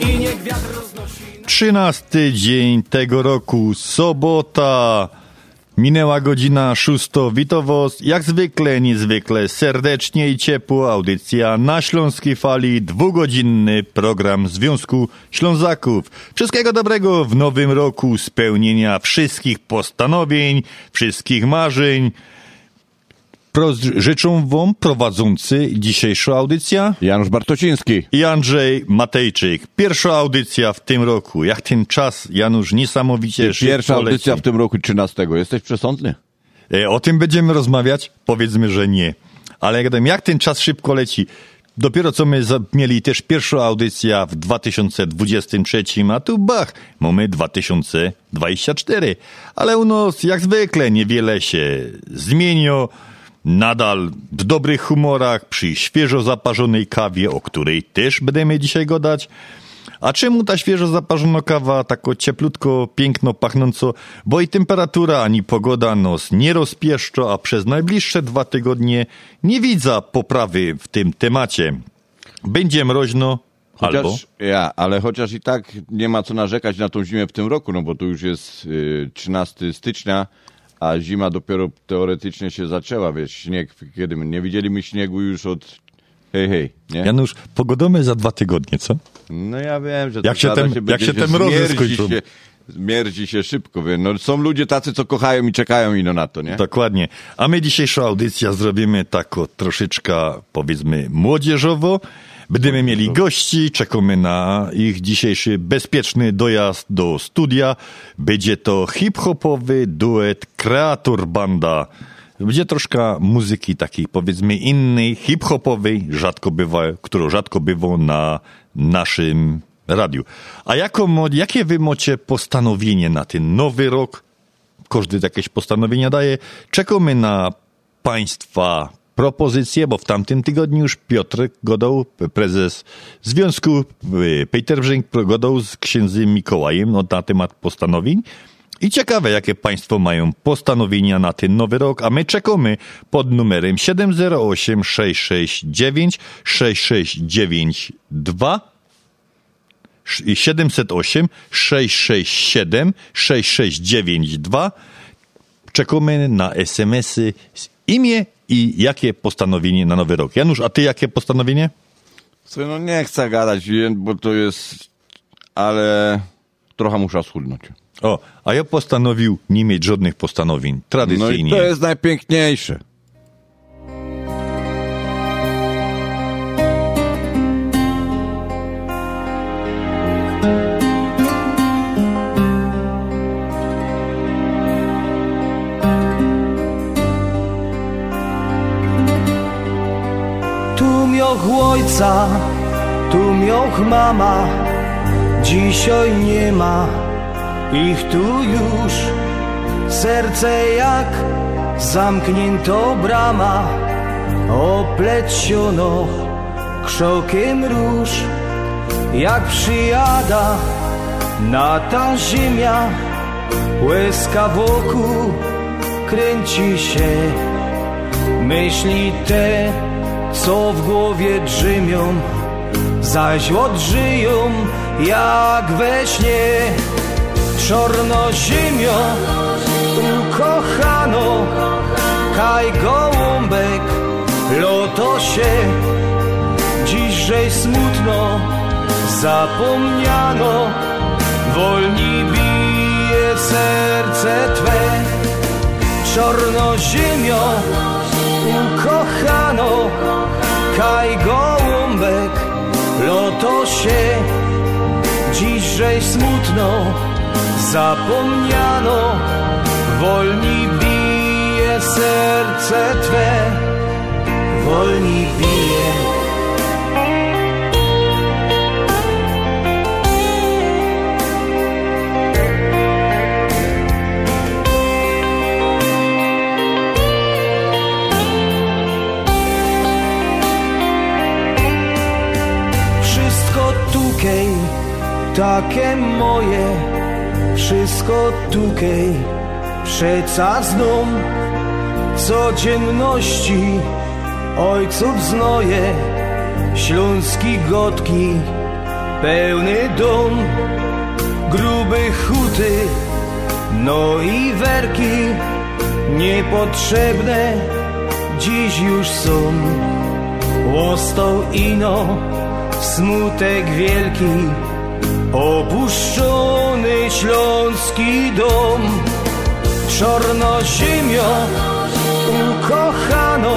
I roznosi... Trzynasty dzień tego roku, sobota. Minęła godzina szósto. Witowoz, jak zwykle, niezwykle serdecznie i ciepło. Audycja na Śląskiej Fali, dwugodzinny program Związku Ślązaków. Wszystkiego dobrego w nowym roku, spełnienia wszystkich postanowień, wszystkich marzeń. Życzą wam prowadzący dzisiejszą audycję Janusz Bartociński. i Andrzej Matejczyk. Pierwsza audycja w tym roku. Jak ten czas, Janusz, niesamowicie Pierwsza szybko audycja leci. w tym roku 13. Jesteś przesądny? E, O tym będziemy rozmawiać? Powiedzmy, że nie. Ale jak, jak ten czas szybko leci? Dopiero co my mieli też pierwszą audycję w 2023, a tu bach, mamy 2024. Ale u nas jak zwykle niewiele się zmieniło. Nadal w dobrych humorach, przy świeżo zaparzonej kawie, o której też będziemy dzisiaj gadać. A czemu ta świeżo zaparzona kawa, tako cieplutko, piękno, pachnąco? Bo i temperatura, ani pogoda nos nie rozpieszczo, a przez najbliższe dwa tygodnie nie widzę poprawy w tym temacie. Będzie mroźno, Chociaż, albo... Ja, ale chociaż i tak nie ma co narzekać na tą zimę w tym roku, no bo tu już jest y, 13 stycznia, a zima dopiero teoretycznie się zaczęła, wiesz, śnieg, kiedy my nie widzieliśmy śniegu już od hej, hej, nie? Janusz, pogodomy za dwa tygodnie, co? No ja wiem, że Jak to się ten- będzie, jak się że te mrozy skończą. Się, zmierdzi się szybko, wie. No, są ludzie tacy, co kochają i czekają ino na to, nie? Dokładnie. A my dzisiejszą audycję zrobimy tak o troszeczkę, powiedzmy, młodzieżowo. Będziemy mieli gości, czekamy na ich dzisiejszy bezpieczny dojazd do studia. Będzie to hip-hopowy duet Kreator Banda. Będzie troszkę muzyki takiej, powiedzmy, innej, hip-hopowej, rzadko bywa, którą rzadko bywa na naszym radiu. A jako, jakie wy macie postanowienie na ten nowy rok? każdy jakieś postanowienia daje. Czekamy na Państwa propozycje, bo w tamtym tygodniu już Piotr Godoł, prezes Związku y, Peter Brzęk, godał z księdzem Mikołajem no, na temat postanowień. I ciekawe, jakie Państwo mają postanowienia na ten nowy rok, a my czekamy pod numerem 708 669 6692 i 708 667 6692. Czekamy na SMS-y z imię i jakie postanowienie na nowy rok. Janusz, a ty jakie postanowienie? Słuchaj, no nie chcę gadać, bo to jest... Ale trochę muszę schudnąć. O, a ja postanowił nie mieć żadnych postanowień. No i Tradycyjnie. to jest najpiękniejsze. Ojca, tu mioch mama, dzisiaj nie ma ich tu już. Serce jak zamknięto brama, opleciono krzokiem róż, jak przyjada na ta ziemia, łezka wokół kręci się, myśli te, co w głowie drzymią, zaś odżyją jak we śnie. Czorno ziemio, ukochano, kaj gołąbek, lotosie, dziśżej smutno zapomniano, wolni bije serce Twe. Czorno ziemio, ukochano, kaj gołąbek, lotosie, dziśżej smutno zapomniano, wolni bije serce Twe, wolni bije. Takie moje, wszystko tukej, przeca zną codzienności ojców znoje, śląski gotki, pełny dom, gruby huty, no i werki, niepotrzebne dziś już są. Łostą ino, smutek wielki, opuszczony śląski dom. Czorno ziemio, ukochano,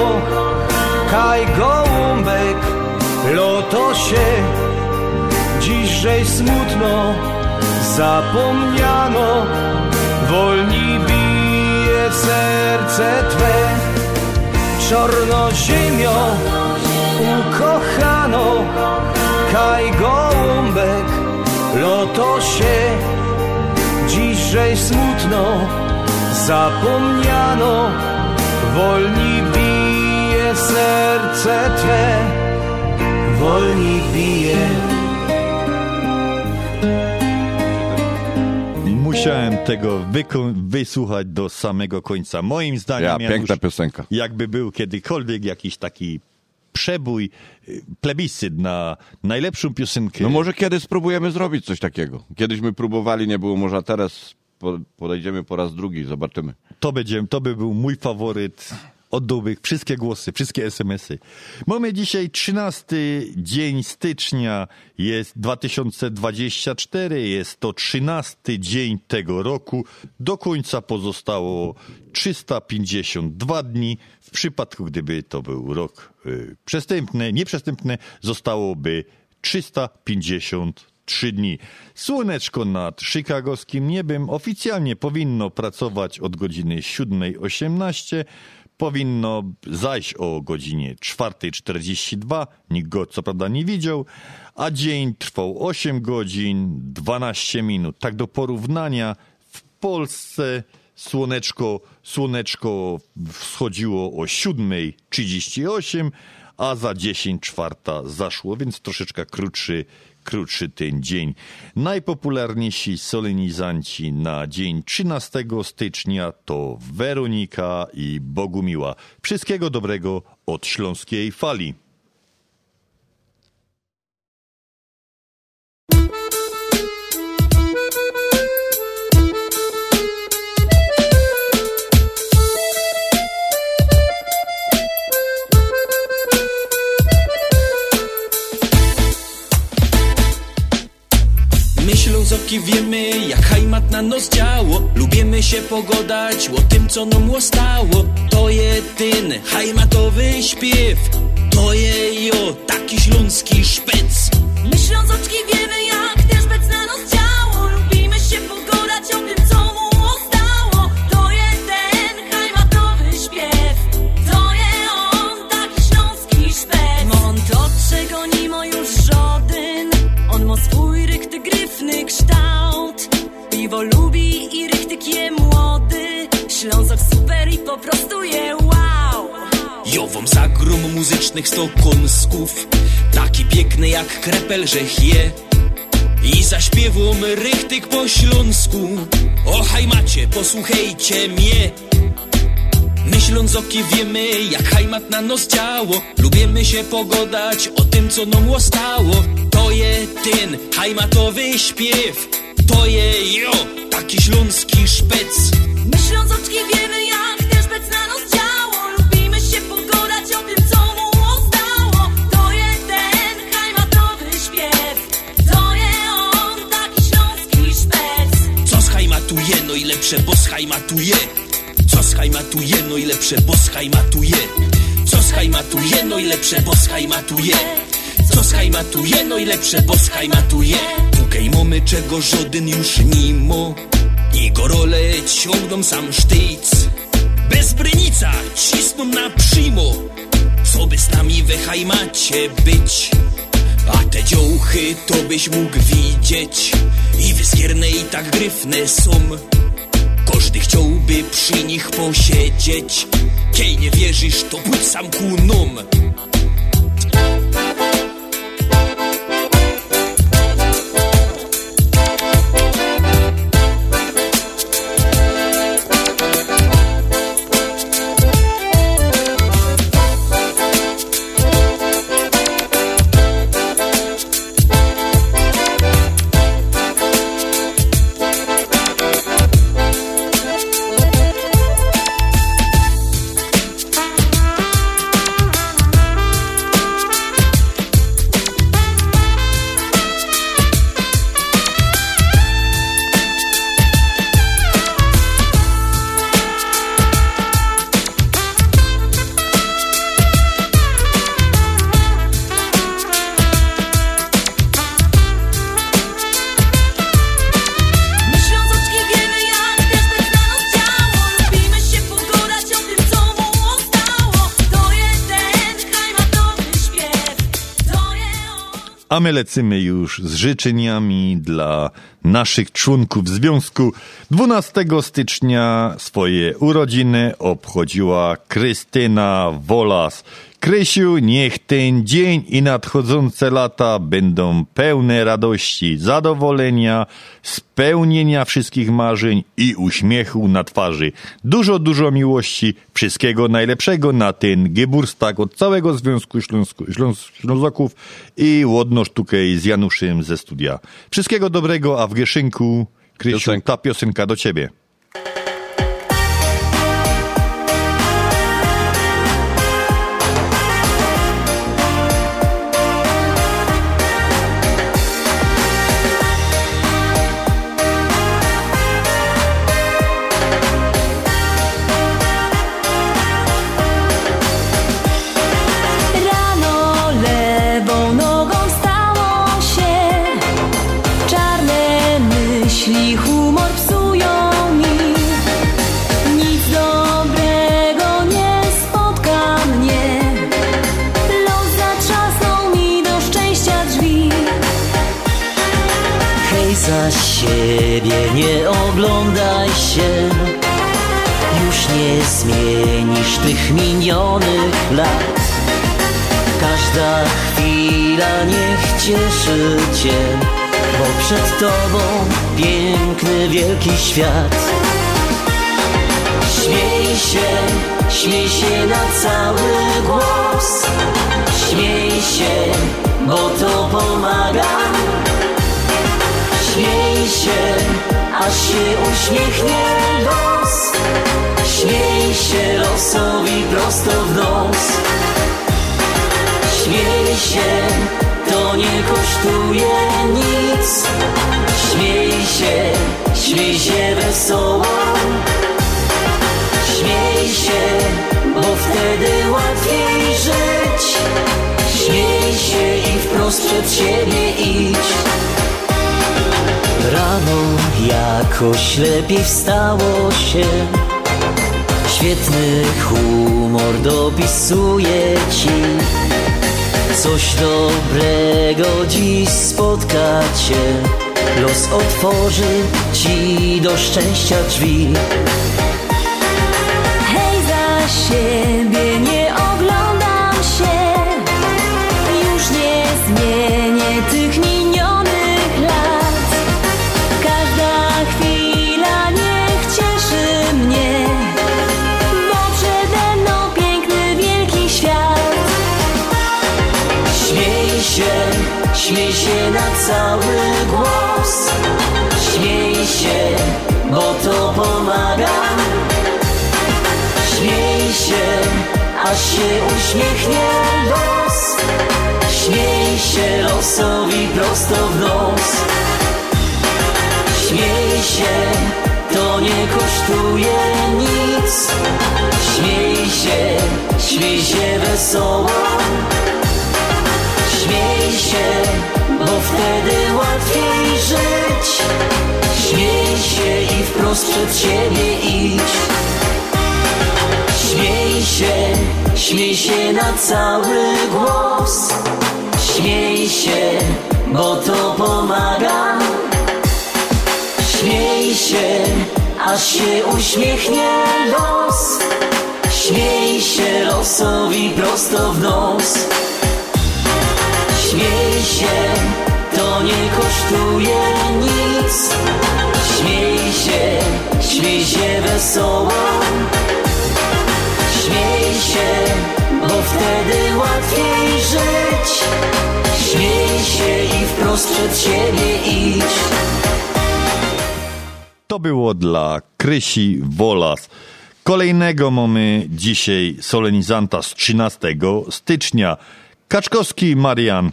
kaj gołąbek, lotosie, dziśżej smutno zapomniano, wolni bije serce Twe. Czorno ziemio, ukochano, kaj gołąbek, lotosie, dziśżej smutno zapomniano, wolni bije serce Twe, wolni bije. Musiałem tego wysłuchać do samego końca. Moim zdaniem, Ja, piękna piosenka. jakby był kiedykolwiek jakiś taki przebój, y, plebiscyt na najlepszą piosenkę. No może kiedy spróbujemy zrobić coś takiego. Kiedyśmy próbowali, nie było, może teraz po, podejdziemy po raz drugi, zobaczymy. To, będzie, to by był mój faworyt. Oddałbym wszystkie głosy, wszystkie SMS-y. Mamy dzisiaj 13 dzień stycznia, jest 2024, jest to 13 dzień tego roku. Do końca pozostało 352 dni. W przypadku, gdyby to był rok y, przestępny, nieprzestępny, zostałoby 353 dni. Słoneczko nad chicagowskim niebem oficjalnie powinno pracować od godziny 7.18. Powinno zajść o godzinie 4.42. Nikt go co prawda nie widział. A dzień trwał 8 godzin 12 minut. Tak do porównania w Polsce słoneczko, słoneczko wschodziło o 7.38, a za 10 czwarta zaszło, więc troszeczkę krótszy, krótszy ten dzień. Najpopularniejsi solenizanci na dzień 13 stycznia to Weronika i Bogumiła. Wszystkiego dobrego od Śląskiej Fali. Ślązoki wiemy, jak hajmat na nos działo. Lubimy się pogodać o tym, co nam stało To je ten hajmatowy śpiew. To je jo, taki śląski szpec. My Ślązoczki wiemy jak gryfny kształt. Piwo lubi i rychtyk je młody. Ślązok super i po prostu je wow. Jowom zagrom muzycznych sto kąsków Taki piękny jak krepel, że je I zaśpiewom rychtyk po śląsku. O hajmacie, posłuchajcie mnie Myśląc o wiemy, jak hajmat na nos działo Lubimy się pogodać o tym, co nam łostało To je ten hajmatowy śpiew. To je jo, taki śląski szpec. Myśląc oczki wiemy jak też bec na nos działo Lubimy się pogodać o tym co mu ostało To jest ten hajmatowy śpiew. To je on taki śląski szpec. Co z hajmatuje, no i lepsze, bo z hajmatuje Co z hajmatuje, no i lepsze, bo z hajmatuje. Co z hajmatuje, no i lepsze, bo z hajmatuje. Co z hajmatuje, no i lepsze, bo z hajmatuje. Tukaj mamy czego żaden już nie mo. I gorole ciągną sam sztyc. Bez brynica cisną na przymo. Co by z nami we hajmacie być? A te dziołchy to byś mógł widzieć. I wyskierne i tak gryfne są Każdy chciałby przy nich posiedzieć. Kiej nie wierzysz, to pójdź sam ku nom lecimy już z życzeniami dla naszych członków związku. 12 stycznia swoje urodziny obchodziła Krystyna Wolas. Krysiu, niech ten dzień i nadchodzące lata będą pełne radości, zadowolenia, spełnienia wszystkich marzeń i uśmiechu na twarzy. Dużo, dużo miłości, wszystkiego najlepszego na ten Geburstag od całego Związku Śląsku, Śląs, Ślązaków i łodno sztukę z Januszem ze studia. Wszystkiego dobrego, a w Gieszynku, Krysiu, Piosenka. ta piosenka do ciebie. Minionych lat. Każda chwila niech cieszy cię Bo przed tobą piękny, wielki świat. Śmiej się, śmiej się na cały głos. Śmiej się, bo to pomaga. Śmiej się, aż się uśmiechnie los Śmiej się losowi prosto w nos. Śmiej się, to nie kosztuje nic. Śmiej się, śmiej się wesoło jakoś lepiej wstało się. Świetny humor dopisuje ci. Coś dobrego dziś spotka cię. Los otworzy ci do szczęścia drzwi pomaga Śmiej się, aż się uśmiechnie los. Śmiej się losowi prosto w nos. Śmiej się, to nie kosztuje nic. Śmiej się, śmiej się wesoło Śmiej się, bo wtedy łatwiej żyć. Śmiej się i wprost przed siebie idź. Śmiej się, śmiej się na cały głos. Śmiej się, bo to pomaga. Śmiej się, aż się uśmiechnie los. Śmiej się losowi prosto w nos się, to nie kosztuje nic Śmiej się, śmiej się wesoło Śmiej się, bo wtedy łatwiej żyć Śmiej się i wprost przed siebie idź To było dla Krysi Wolas. Kolejnego mamy dzisiaj solenizanta z 13 stycznia. Kaczkowski Marian.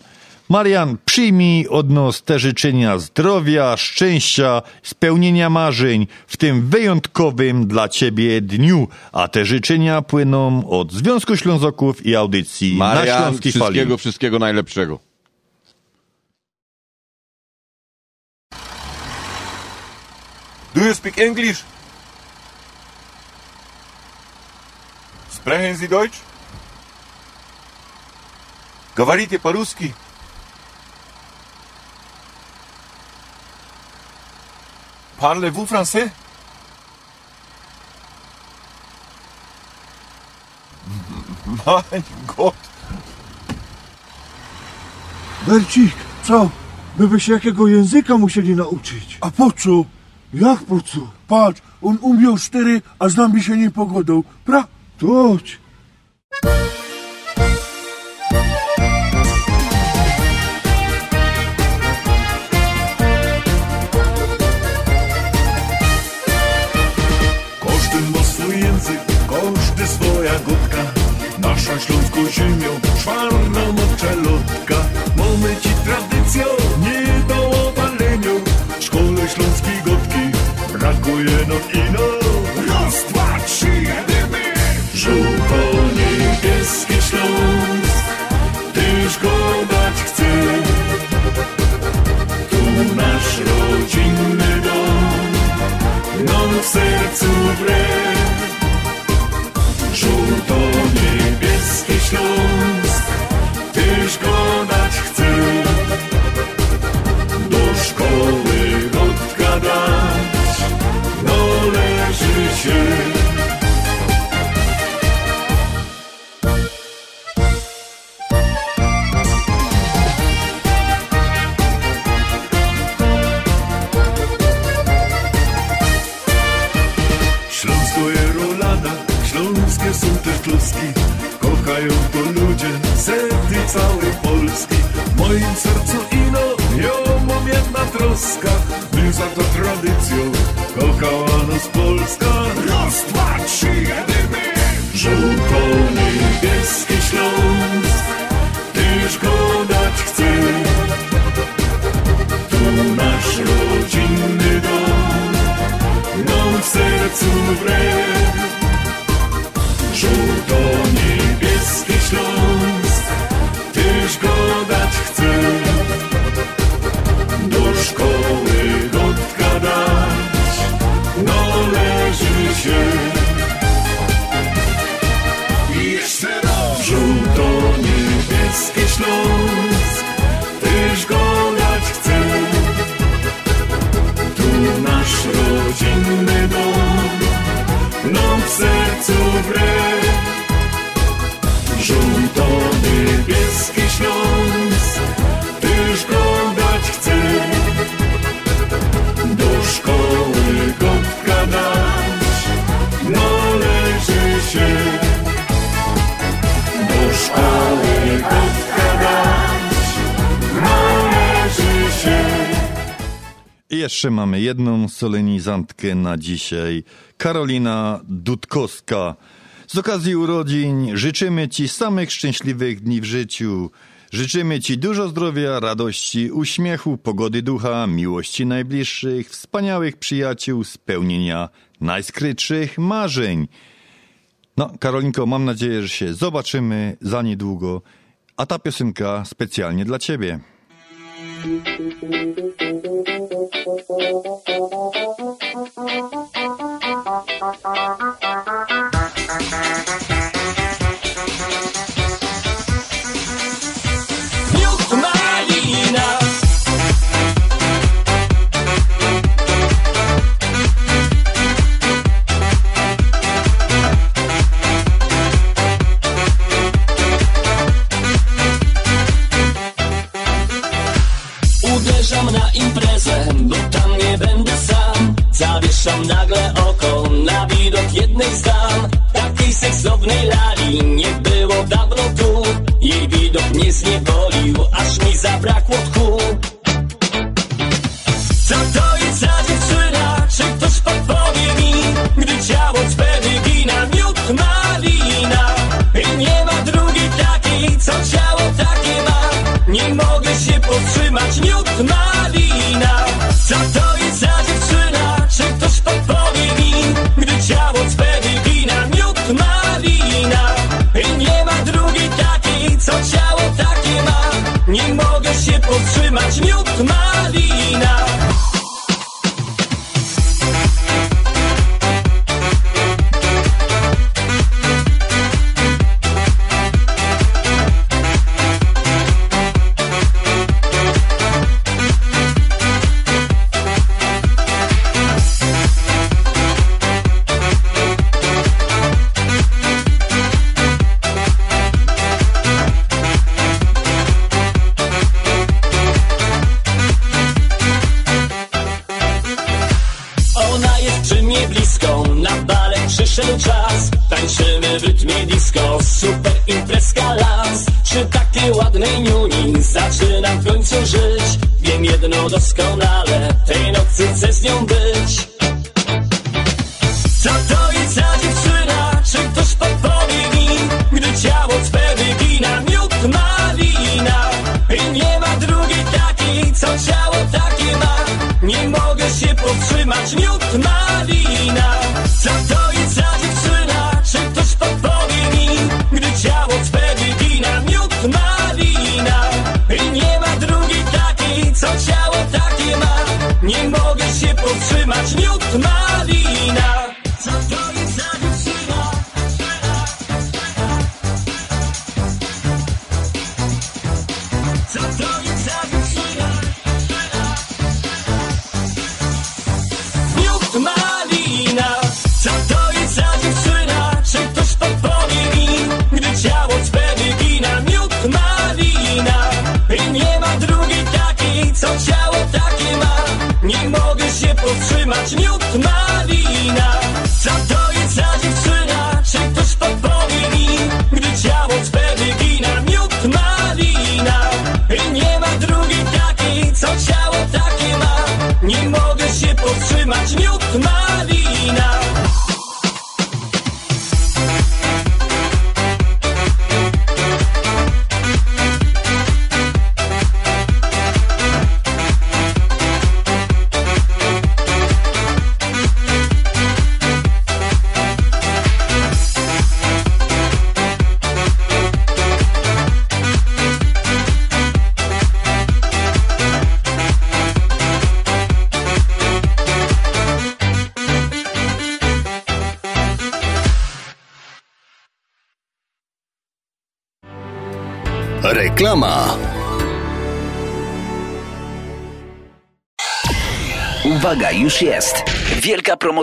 Marian, przyjmij od nas te życzenia zdrowia, szczęścia, spełnienia marzeń w tym wyjątkowym dla Ciebie dniu. A te życzenia płyną od Związku Ślązoków i audycji na Marian, Śląskiej Fali. wszystkiego, wszystkiego najlepszego. Do you speak English? Sprechen Sie Deutsch? Говорите по-русски? Parlez-vous français? Mein Gott. Bercik, co? My by się jakiego języka musieli nauczyć. A po co? Jak po co? Patrz, on umiał cztery, a z nami się nie pogodą. Pra? To Nasza śląską ziemią, czwarna moczelotka. Mamy ci nie do obalenia. W szkole śląskiej gotki brakuje nam ino. Raz, dwa, jeszcze mamy jedną solenizantkę na dzisiaj. Karolina Dudkowska. Z okazji urodzin życzymy Ci samych szczęśliwych dni w życiu. Życzymy Ci dużo zdrowia, radości, uśmiechu, pogody ducha, miłości najbliższych, wspaniałych przyjaciół, spełnienia najskrytszych marzeń. No, Karolinko, mam nadzieję, że się zobaczymy za niedługo, a ta piosenka specjalnie dla Ciebie. Thank you. Zawieszam nagle oko na widok jednej z dam Takiej seksownej lali nie było dawno tu Jej widok mnie zniewolił, aż mi zabrakło tchu Co to jest za dziewczyna? Czy ktoś podpowie mi? Gdy ciało cwe wygina miód malina I nie ma drugiej takiej, co ciało takie ma Nie mogę się powstrzymać, miód malina malina I nie ma drugiej takiej, co ciało takie ma. Nie mogę się powstrzymać, miód malina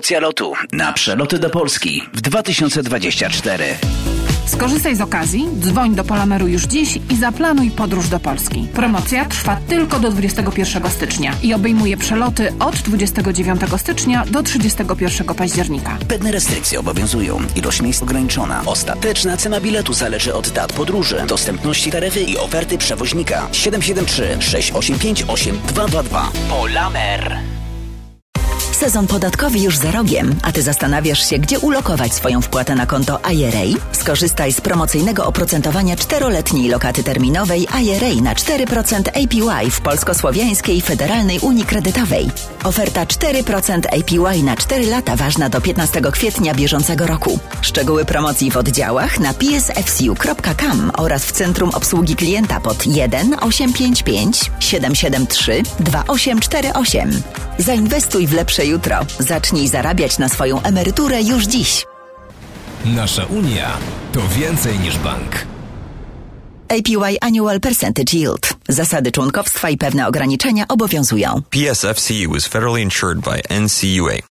promocja lotu na przeloty do Polski w 2024. Skorzystaj z okazji, dzwoń do Polameru już dziś i zaplanuj podróż do Polski. Promocja trwa tylko do 21 stycznia i obejmuje przeloty od 29 stycznia do 31 października. Pewne restrykcje obowiązują. Ilość miejsc ograniczona. Ostateczna cena biletu zależy od dat podróży, dostępności taryfy i oferty przewoźnika. 773 685 8222. Polamer. Sezon podatkowy już za rogiem, a ty zastanawiasz się, gdzie ulokować swoją wpłatę na konto IRA? Skorzystaj z promocyjnego oprocentowania czteroletniej lokaty terminowej IRA na 4% APY w Polsko-Słowiańskiej Federalnej Unii Kredytowej. Oferta 4% APY na 4 lata ważna do 15 kwietnia bieżącego roku. Szczegóły promocji w oddziałach na psfcu.com oraz w Centrum Obsługi Klienta pod 1 855 773 2848. Zainwestuj w lepsze jutro. Zacznij zarabiać na swoją emeryturę już dziś. Nasza Unia to więcej niż bank. APY Annual Percentage Yield. Zasady członkowstwa i pewne ograniczenia obowiązują. PSFCU is federally insured by NCUA.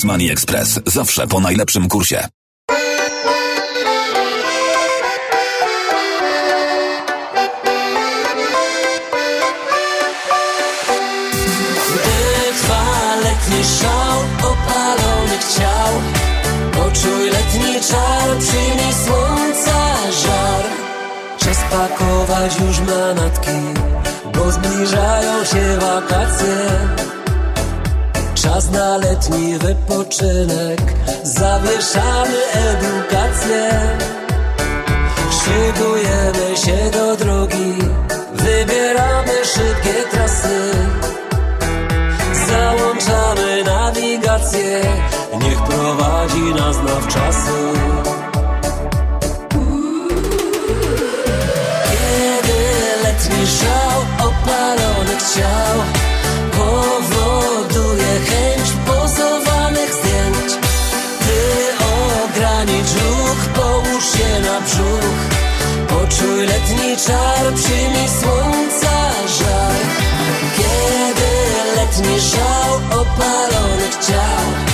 Money Express. Zawsze po najlepszym kursie. Trwa letni szał opalonych ciał Poczuj letni czar, przyjmij słońca żar Czas pakować już manatki Bo zbliżają się wakacje Czas na letni wypoczynek. Zawieszamy edukację. Szykujemy się do drogi. Wybieramy szybkie trasy. Załączamy nawigację. Niech prowadzi nas nawczasy Kiedy letni żał opalonych ciał Poczuj letni czar, przyjmij słońca żar Kiedy letni żał opalonych ciał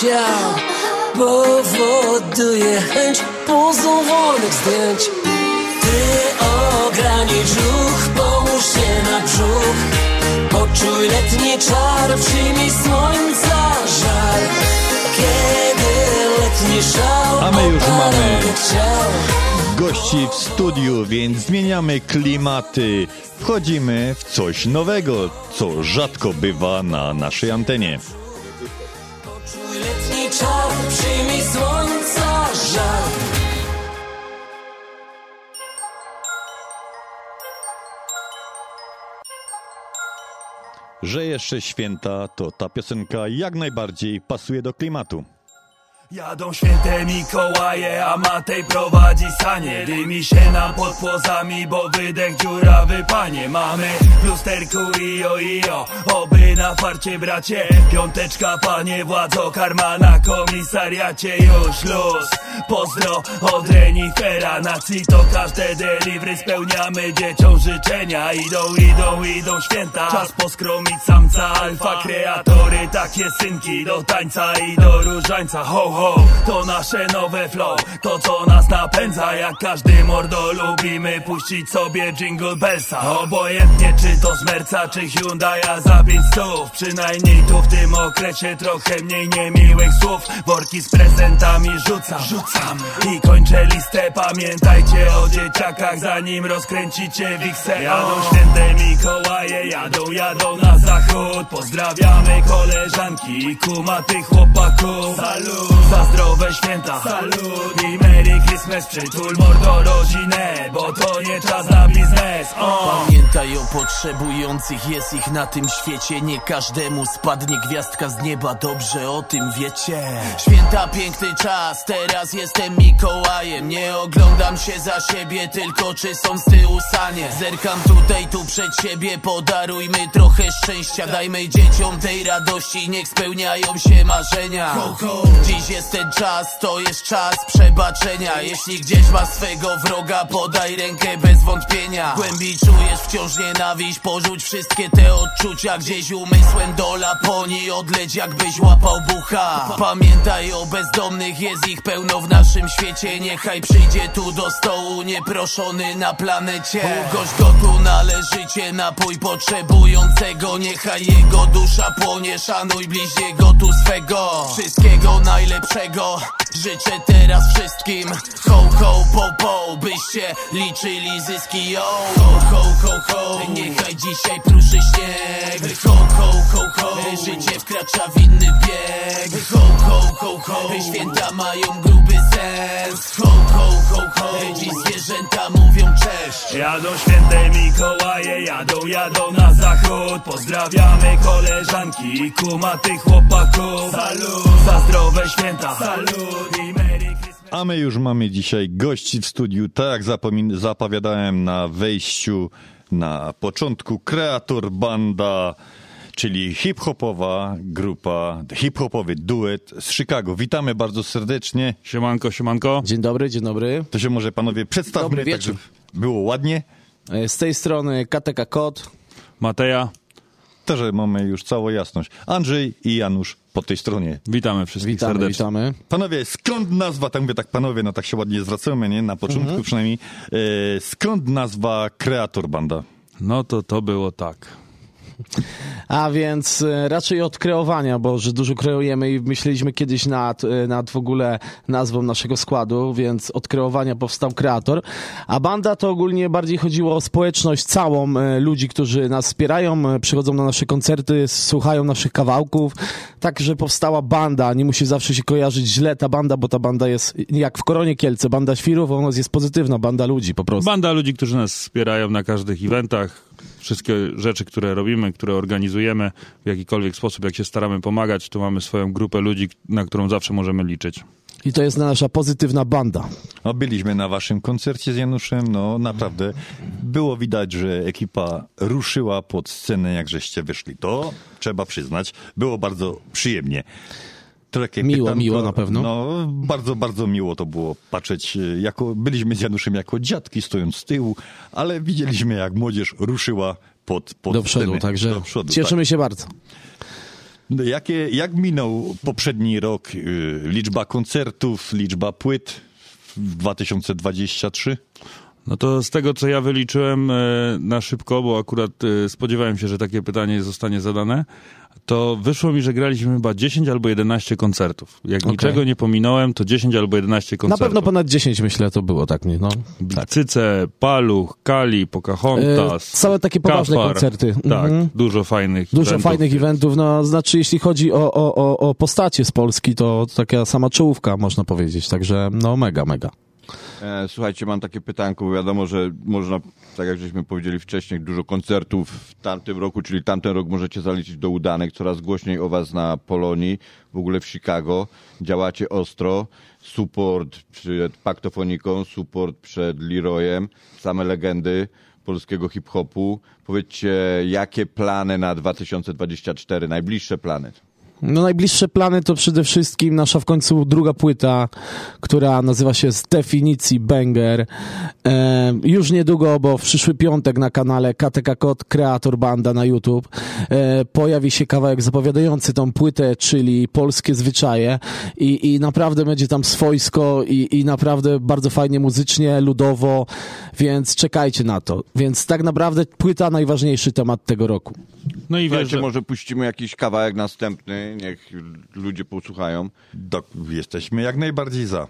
ciał Powoduje chęć pozowanych zdjęć Ty ogranicz ruch, połóż się na brzuch Poczuj letni czar, przyjmij słońca żar Kiedy letni szał A my już mamy gości w studiu, więc zmieniamy klimaty. Wchodzimy w coś nowego, co rzadko bywa na naszej antenie. Że jeszcze święta, to ta piosenka jak najbardziej pasuje do klimatu. Jadą święte Mikołaje, a Matej prowadzi sanie. Dymi się nam pod płozami, bo wydech dziurawy panie Mamy w lusterku ijo ijo, oby na farcie bracie. Piąteczka panie władzo, karma na komisariacie. Już luz, pozdro od renifera. Na to każde delivery spełniamy. Dzieciom życzenia Idą, idą, idą święta. Czas poskromić samca alfa Kreatory. Takie synki do tańca i do różańca. Ho, ho, to nasze nowe flow. To co nas napędza Jak każdy mordo. Lubimy puścić sobie jingle bellsa. Obojętnie czy to z Merca czy Hyundai'a za pięć stów. Przynajmniej tu w tym okresie trochę mniej niemiłych słów. Worki z prezentami rzucam, rzucam. I kończę listę, pamiętajcie o dzieciakach Zanim rozkręcicie wiksę. Jadą święte Mikołaje, jadą, jadą na zachód. Pozdrawiamy koleżanki i kumatych chłopaków. Salut, za zdrowe święta. Salut i Merry Christmas. Przytul mordo rodzinę, bo to nie czas na biznes. O. Pamiętaj o potrzebujących, jest ich na tym świecie. Nie każdemu spadnie gwiazdka z nieba, dobrze o tym wiecie. Święta piękny czas, teraz jestem Mikołajem. Nie oglądam się za siebie, tylko czy są z tyłu sanie. Zerkam tutaj, tu przed siebie, podarujmy trochę szczęścia. Dajmy dzieciom tej radości, niech spełniają się marzenia. Dziś jest ten czas, to jest czas przebaczenia. Jeśli gdzieś ma swego wroga, podaj rękę bez wątpienia. Głębi czujesz wciąż nienawiść, porzuć wszystkie te odczucia. Gdzieś umysłem do Laponii, odleć jakbyś łapał bucha. Pamiętaj o bezdomnych, jest ich pełno w naszym świecie. Niechaj przyjdzie tu do stołu, nieproszony na planecie. Ugość go tu należycie, napój potrzebującego. Niechaj jego dusza płonie, szanuj bliźniego tu swego. Wszystkiego najlepszego życzę teraz wszystkim? Ho, ho, po, po, byście liczyli zyski, yo. Ho, ho, ho, ho, niechaj dzisiaj pruszy śnieg. Ho, ho, ho, ho, życie wkracza w inny bieg. Ho, ho, ho, ho, święta mają gruby sens. Ho, ho, ho, ho, dziś zwierzęta mówią cześć. Jadą święte Mikołaje, jadą, jadą na zachód. Pozdrawiamy koleżanki i kumatych chłopaków. Salut, za zdrowe święta Salut i Merry Christmas A my już mamy dzisiaj gości w studiu, tak jak zapowiadałem na wejściu, na początku, kreator banda, czyli hip-hopowa grupa, hip-hopowy duet z Chicago. Witamy bardzo serdecznie. Siemanko, siemanko. Dzień dobry, dzień dobry. To się może panowie przedstawmy, Dobry tak wieczór. żeby było ładnie. E, Z tej strony KTK Kot. Mateja. To, że mamy już całą jasność. Andrzej i Janusz po tej stronie. Witamy wszystkich Witamy, serdecznie. witamy. Panowie, skąd nazwa, tak mówię tak panowie, no tak się ładnie zwracamy, nie? Na początku Mhm. przynajmniej. E, skąd nazwa Kreator Banda? No to to było tak. A więc e, raczej od kreowania, bo że dużo kreujemy i myśleliśmy kiedyś nad, e, nad w ogóle nazwą naszego składu, więc od kreowania powstał kreator. A banda to ogólnie bardziej chodziło o społeczność całą, e, ludzi, którzy nas wspierają, przychodzą na nasze koncerty, słuchają naszych kawałków. Tak, że powstała banda. Nie musi zawsze się kojarzyć źle ta banda, bo ta banda jest jak w Koronie Kielce, banda świrów, ona jest pozytywna, banda ludzi po prostu. Banda ludzi, którzy nas wspierają na każdych eventach. Wszystkie rzeczy, które robimy, które organizujemy w jakikolwiek sposób, jak się staramy pomagać, to mamy swoją grupę ludzi, na którą zawsze możemy liczyć. I to jest nasza pozytywna banda. No, byliśmy na waszym koncercie z Januszem, no naprawdę było widać, że ekipa ruszyła pod scenę, jak żeście wyszli. To trzeba przyznać, było bardzo przyjemnie. Takie Miło, miło na pewno. No, bardzo, bardzo miło to było patrzeć, e, jako, byliśmy z Januszem jako dziadki stojąc z tyłu, ale widzieliśmy jak młodzież ruszyła pod, pod Do przodu, scenę. także Do przodu, cieszymy tak. się bardzo. No, Jakie, jak minął poprzedni rok? y, Liczba koncertów, liczba płyt w 2023? No to z tego, co ja wyliczyłem e, na szybko, bo akurat e, spodziewałem się, że takie pytanie zostanie zadane, to wyszło mi, że graliśmy chyba 10 albo 11 koncertów. Jak Okej. niczego nie pominąłem, to 10 albo 11 Na koncertów. pewno ponad 10 myślę to było, tak nie? No. Cyce, Paluch, Kali, Pocahontas. E, całe takie poważne Kafar. koncerty. Tak, Mhm. dużo fajnych Dużo eventów. fajnych eventów, no znaczy jeśli chodzi o, o, o, o postacie z Polski, to taka sama czołówka można powiedzieć, także no mega, mega. E, Słuchajcie, mam takie pytanko, bo wiadomo, że można, tak jak żeśmy powiedzieli wcześniej, dużo koncertów w tamtym roku, czyli tamten rok możecie zaliczyć do udanych. Coraz głośniej o was na Polonii, w ogóle w Chicago. Działacie ostro. Support przed Paktofoniką, support przed Leroyem, same legendy polskiego hip-hopu. Powiedzcie, jakie plany na 2024, najbliższe plany? No najbliższe plany to przede wszystkim nasza w końcu druga płyta, która nazywa się z definicji Banger. E, już niedługo, bo w przyszły piątek na kanale KTK Kod Kreator Banda na YouTube e, pojawi się kawałek zapowiadający tą płytę, czyli Polskie Zwyczaje i, i naprawdę będzie tam swojsko i, i naprawdę bardzo fajnie muzycznie, ludowo, więc czekajcie na to. Więc tak naprawdę płyta najważniejszy temat tego roku. No i Słuchajcie, może puścimy jakiś kawałek następny, niech ludzie posłuchają. Do, jesteśmy jak najbardziej za.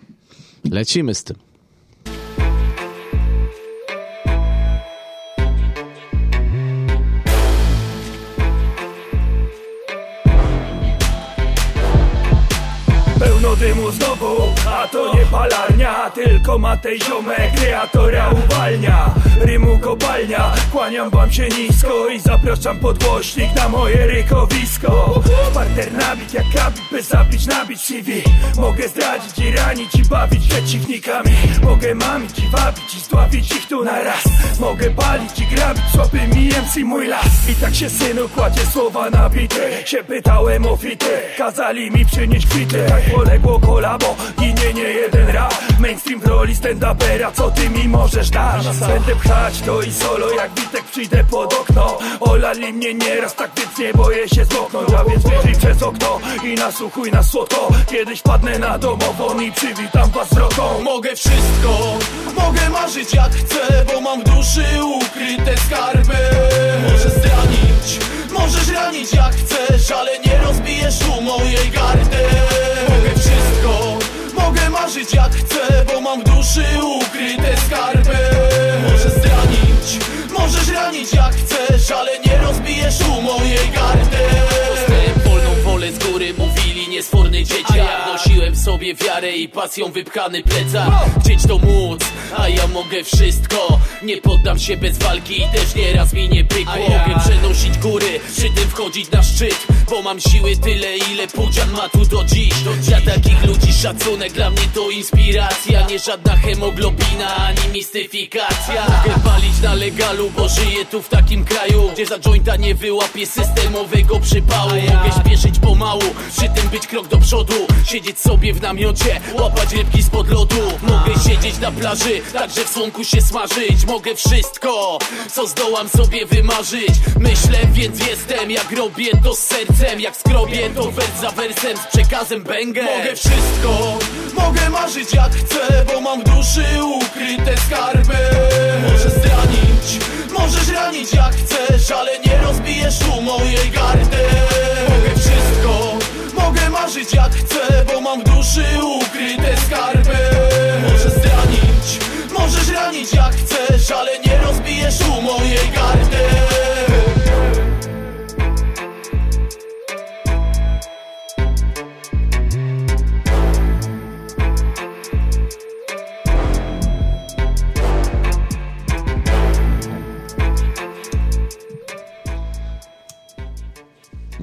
Lecimy z tym. Pełno dymu znowu, a to nie palarnia Tylko Matej ziomek, kreatora uwalnia Rymu kopalnia, kłaniam wam się nisko I zapraszam pod głośnik na moje rykowisko. Parter nabit jak kabit, by zabić, nabić CV. Mogę zdradzić i ranić i bawić przeciwnikami. Mogę mamić i wabić i zdławić ich tu na raz. Mogę palić i grabić słabymi MC mój las. I tak się synu kładzie słowa nabity Się pytałem o fity, kazali mi przynieść kwity. Tak poległo kolabo, ginie nie jeden rap. Mainstream roli stand-upera, co ty mi możesz dać? Będę pchać to i solo, jak Witek przyjdę pod okno. Olali mnie nieraz, tak więc nie boję się zmoknąć. A więc wyjrzyj przez okno i nasłuchuj na słodko Kiedyś padnę na domową i przywitam was wzroką Mogę wszystko, mogę marzyć jak chcę Bo mam w duszy ukryte skarby. Możesz zranić, możesz ranić jak chcesz Ale nie rozbijesz tu mojej jak chcę Bo mam w duszy sobie wiarę i pasją wypchany plecak. Chcieć to móc, a ja mogę wszystko. Nie poddam się bez walki i też nieraz mi nie pykło. Mogę przenosić góry, przy tym wchodzić na szczyt Bo mam siły tyle, ile pudzian ma tu do dziś. Dla takich ludzi szacunek, dla mnie to inspiracja. Nie żadna hemoglobina, ani mistyfikacja. Mogę palić na legalu, bo żyję tu w takim kraju Gdzie za jointa nie wyłapię systemowego przypału. Mogę śpieszyć pomału, przy tym być krok do przodu Siedzieć sobie w namiocie, łapać rybki spod lodu. Mogę siedzieć na plaży, także w słonku się smażyć. Mogę wszystko, co zdołam sobie wymarzyć. Myślę, więc jestem, jak robię to z sercem. Jak skrobię to wers za wersem z przekazem bęgę Mogę wszystko, mogę marzyć jak chcę Bo mam w duszy ukryte skarby. Możesz zranić, możesz ranić jak chcesz Ale nie rozbijesz tu mojej gardy marzyć jak chcę Bo mam w duszy ukryte skarby. Możesz zranić, możesz ranić jak chcesz Ale nie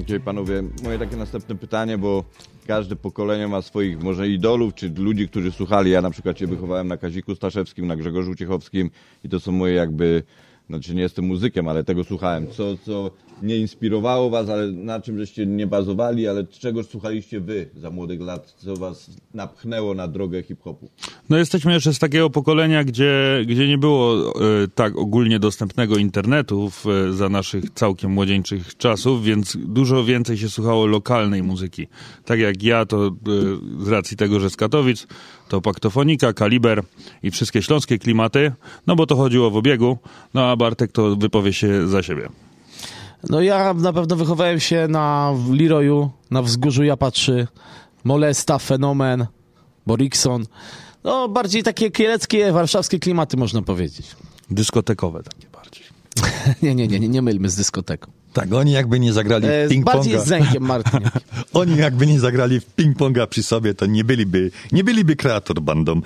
Okej, panowie, moje takie następne pytanie, bo każde pokolenie ma swoich może idolów, czy ludzi, którzy słuchali. Ja na przykład się wychowałem na Kaziku Staszewskim, na Grzegorzu Ciechowskim i to są moje jakby, znaczy nie jestem muzykiem, ale tego słuchałem. Co, co nie inspirowało was, ale na czym żeście nie bazowali, ale czego słuchaliście wy za młodych lat, co was napchnęło na drogę hip-hopu? No jesteśmy jeszcze z takiego pokolenia, gdzie, gdzie nie było e, tak ogólnie dostępnego internetu w, e, za naszych całkiem młodzieńczych czasów, więc dużo więcej się słuchało lokalnej muzyki. Tak jak ja, to e, z racji tego, że z Katowic, to Paktofonika, Kaliber i wszystkie śląskie klimaty, no bo to chodziło w obiegu, no a Bartek to wypowie się za siebie. No ja na pewno wychowałem się na Leroyu, na Wzgórzu Japatrzy, Molesta, Fenomen, Borikson. No bardziej takie kieleckie, warszawskie klimaty można powiedzieć. Dyskotekowe takie bardziej. nie, nie, nie, nie, nie mylmy z dyskoteką. Tak, oni jakby nie zagrali E, ping-ponga. bardziej z Martin. Oni jakby nie zagrali w ping-ponga przy sobie, to nie byliby, nie byliby kreator bandą.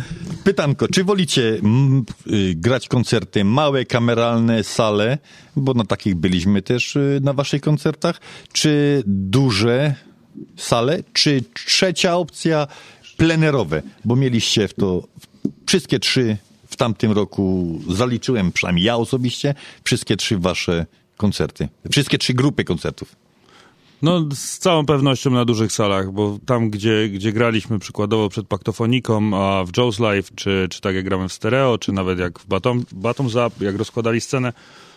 Pytanko, czy wolicie mm, y, grać koncerty małe, kameralne, sale, bo na takich byliśmy też y, na waszych koncertach, czy duże sale, czy trzecia opcja plenerowe, bo mieliście w to wszystkie trzy w tamtym roku, zaliczyłem przynajmniej ja osobiście, wszystkie trzy wasze koncerty, wszystkie trzy grupy koncertów. No, z całą pewnością na dużych salach, bo tam, gdzie, gdzie graliśmy przykładowo przed Paktofoniką, a w Joe's Live, czy, czy tak jak gramy w stereo, czy nawet jak w Batom, Bottoms Up, jak rozkładali scenę,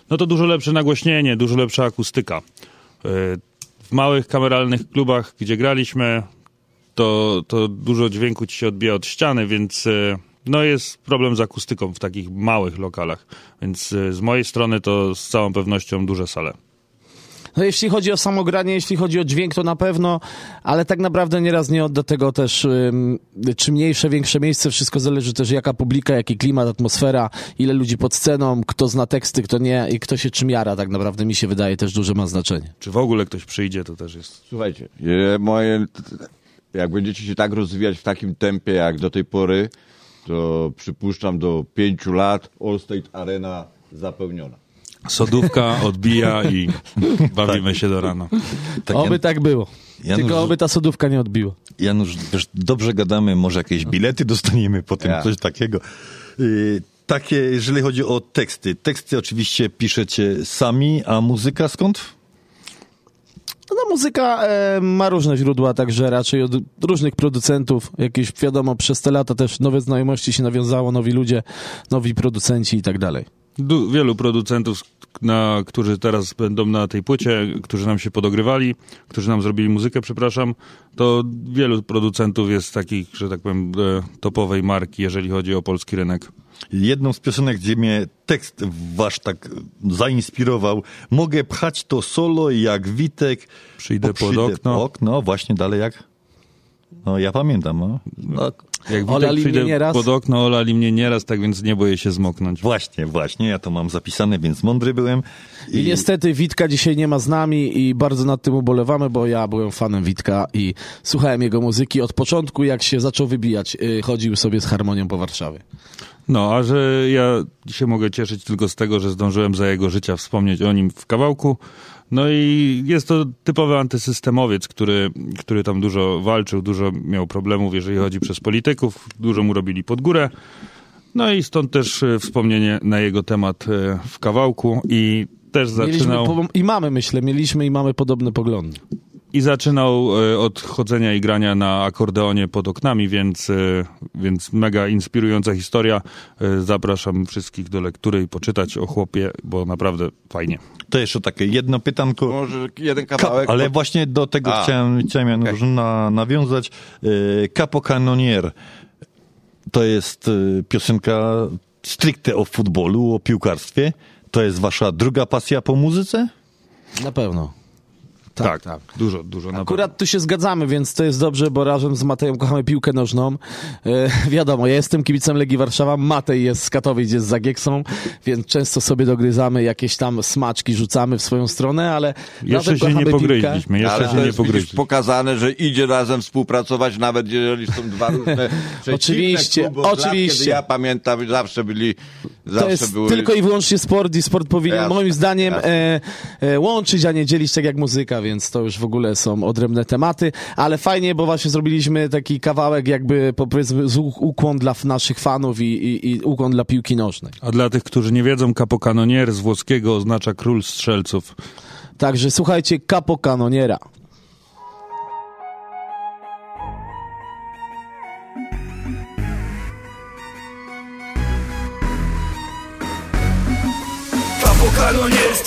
no to dużo lepsze nagłośnienie, dużo lepsza akustyka. Yy, W małych kameralnych klubach, gdzie graliśmy, to, to dużo dźwięku ci się odbija od ściany, więc yy, no jest problem z akustyką w takich małych lokalach. Więc yy, z mojej strony to z całą pewnością duże sale. No jeśli chodzi o samogranie, jeśli chodzi o dźwięk, to na pewno, ale tak naprawdę nieraz nie odda tego też, ym, czy mniejsze, większe miejsce, wszystko zależy też jaka publika, jaki klimat, atmosfera, ile ludzi pod sceną, kto zna teksty, kto nie i kto się czym jara, tak naprawdę mi się wydaje też duże ma znaczenie. Czy w ogóle ktoś przyjdzie, to też jest. Słuchajcie, e, moje, jak będziecie się tak rozwijać w takim tempie jak do tej pory, to przypuszczam do pięciu lat All State Arena zapełniona. Sodówka odbija i bawimy się do rana. oby tak było. Janusz- Tylko oby ta sodówka nie odbiła. Janusz, wiesz, dobrze gadamy, może jakieś bilety dostaniemy potem, Ja. coś takiego. Y, takie, jeżeli chodzi o teksty. Teksty oczywiście piszecie sami, a muzyka skąd? No muzyka e, ma różne źródła, także raczej od różnych producentów. Jakieś, wiadomo, przez te lata też nowe znajomości się nawiązało, nowi ludzie, nowi producenci i tak dalej. Du- wielu producentów, na, którzy teraz będą na tej płycie, którzy nam się podogrywali, którzy nam zrobili muzykę, przepraszam, to wielu producentów jest takich, że tak powiem, e, topowej marki, jeżeli chodzi o polski rynek. Jedną z piosenek, gdzie mnie tekst wasz tak zainspirował. Mogę pchać to solo jak Witek. Przyjdę pod okno. okno. Właśnie dalej jak? No ja pamiętam. No. no. Jak Olali mnie przyjdę nieraz. pod okno, olali mnie nieraz, tak więc nie boję się zmoknąć. Właśnie, właśnie. Ja to mam zapisane, więc mądry byłem. I niestety Witka dzisiaj nie ma z nami i bardzo nad tym ubolewamy, bo ja byłem fanem Witka i słuchałem jego muzyki od początku, jak się zaczął wybijać. y, Chodził sobie z harmonią po Warszawie. No, a że ja się mogę cieszyć tylko z tego, że zdążyłem za jego życia wspomnieć o nim w kawałku. No i jest to typowy antysystemowiec, który, który tam dużo walczył, dużo miał problemów, jeżeli chodzi przez polityków, dużo mu robili pod górę. No i stąd też e, wspomnienie na jego temat e, w kawałku i też zaczynał... I mamy, myślę, mieliśmy i mamy podobne poglądy. I zaczynał e, od chodzenia i grania na akordeonie pod oknami, więc, e, więc mega inspirująca historia. E, Zapraszam wszystkich do lektury i poczytać o chłopie, bo naprawdę fajnie. To jeszcze takie jedno pytanko. Może jeden kawałek? ale właśnie do tego A. chciałem, chciałem Janusz, na, nawiązać. Capo Canonier to jest piosenka stricte o futbolu, o piłkarstwie. To jest wasza druga pasja po muzyce? Na pewno. Tak, tak. Dużo, dużo. na Akurat tu się zgadzamy, więc to jest dobrze, bo razem z Matejem kochamy piłkę nożną. E, wiadomo, ja jestem kibicem Legii Warszawa, Matej jest z Katowic, jest za Gieksą, więc często sobie dogryzamy, jakieś tam smaczki rzucamy w swoją stronę, ale Jeszcze się nie pogryźliśmy, piłkę. jeszcze Ale się nie pogryźliśmy. pokazane, że idzie razem współpracować, nawet jeżeli są dwa różne Oczywiście, kluby lat, oczywiście. Kiedy ja pamiętam, zawsze byli, zawsze To jest były... tylko i wyłącznie sport i sport powinien Jasne, moim zdaniem e, e, łączyć, a nie dzielić tak jak muzyka, więc to już w ogóle są odrębne tematy, ale fajnie, bo właśnie zrobiliśmy taki kawałek jakby powiedzmy z uk- ukłon dla naszych fanów i, i, i ukłon dla piłki nożnej. A dla tych, którzy nie wiedzą, capocanonier z włoskiego oznacza król strzelców. Także słuchajcie, Capo Canoniera.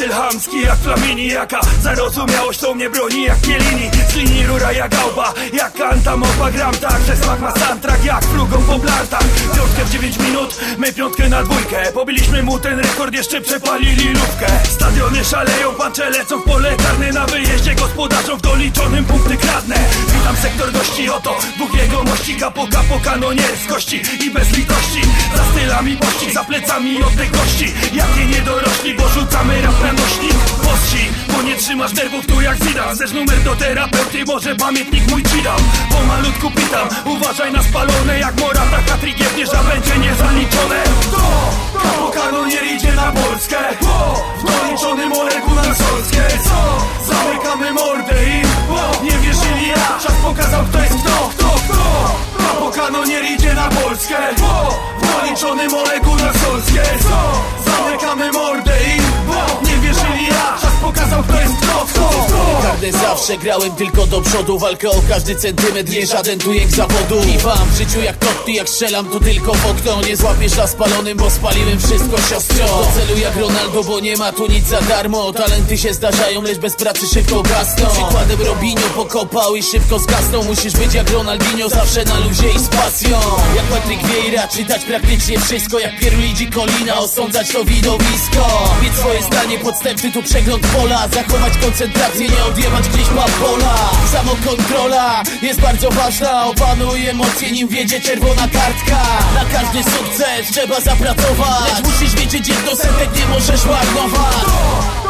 Styl hamski jak Flamini Jaka zarozumiałość to mnie broni jak Kielini Z linii rura jak gałba, jak kanta mopa gram tak Że smak ma soundtrack jak flugą po blartach. Piątkę w 9 minut, my piątkę na dwójkę. Pobiliśmy mu ten rekord, jeszcze przepalili lówkę Stadiony szaleją, pancze lecą w pole karne. Na wyjeździe gospodarzom w doliczonym punkty kradnę. Witam sektor gości, oto dwóch jegomości Kapo, kapo, kanonier z kości i bez litości. Za stylami pościg, za plecami odległości Jakie niedorośli, bo rzucamy rap nośnik Pości, bo nie trzymasz nerwów tu jak Zidane Zesz numer do terapeuty, może pamiętnik mój ci dam Pomalutku pitam, uważaj na spalone Jak Morata, Katrik jebniesz, a będzie niezaliczone. To, kapo kanonier idzie na Polskę. To, w doliczonym Olegu na Solskie Co, zamykamy mordę i o, Nie wierzyli ja, czas pokazał kto jest kto. Kto, kto, kapo kanonier idzie na Polskę. To, w doliczonym Olegu na Solskie Co, zamykamy mordę i o, Nie wierzyli ja, czas pokazał kto jest kto Kto, kto. Twarde zawsze Grałem tylko do przodu, walkę o każdy centymetr Nie żaden tu jak zawodu. Kiwam w życiu jak kokty, jak strzelam to tylko w okno Nie złapiesz na spalonym, bo spaliłem wszystko siostro. Do celu jak Ronaldo, bo nie ma tu nic za darmo. Talenty się zdarzają, lecz bez pracy szybko gasną. Przykładem Robinho pokopał i szybko zgasnął. Musisz być jak Ronaldinho, zawsze na luzie i z pasją. Jak Patryk Vieira, czytać praktycznie wszystko. Jak Pierluigi Colina, osądzać to widowisko. Mieć swoje zdanie, podstępny tu przegląd pola Zachować koncentrację, nie odjebać gdzieś pola Samokontrola jest bardzo ważna Opanuj emocje, nim wiedzie czerwona kartka Na każdy sukces trzeba zapracować Lecz musisz wiedzieć jedno setek, nie możesz marnować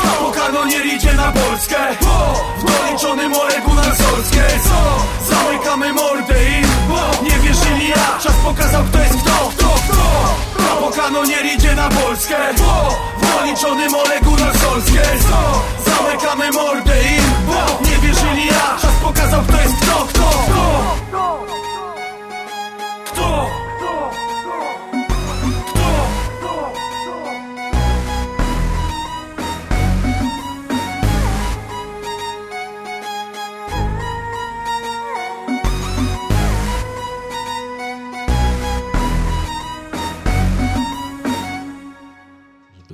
Kapo kanonier idzie na Polskę W doliczonym Olegu na Solskie Co? Zamykamy mordę im Nie wierzyli jak Czas pokazał kto jest kto Kto? Kto? Kapo kanonier idzie na Polskę W doliczonym Olegu na Solskie Co? Zamykamy mordę im Nie wierzyli jak Czas pokazał kto jest kto Kto? Kto? Kto?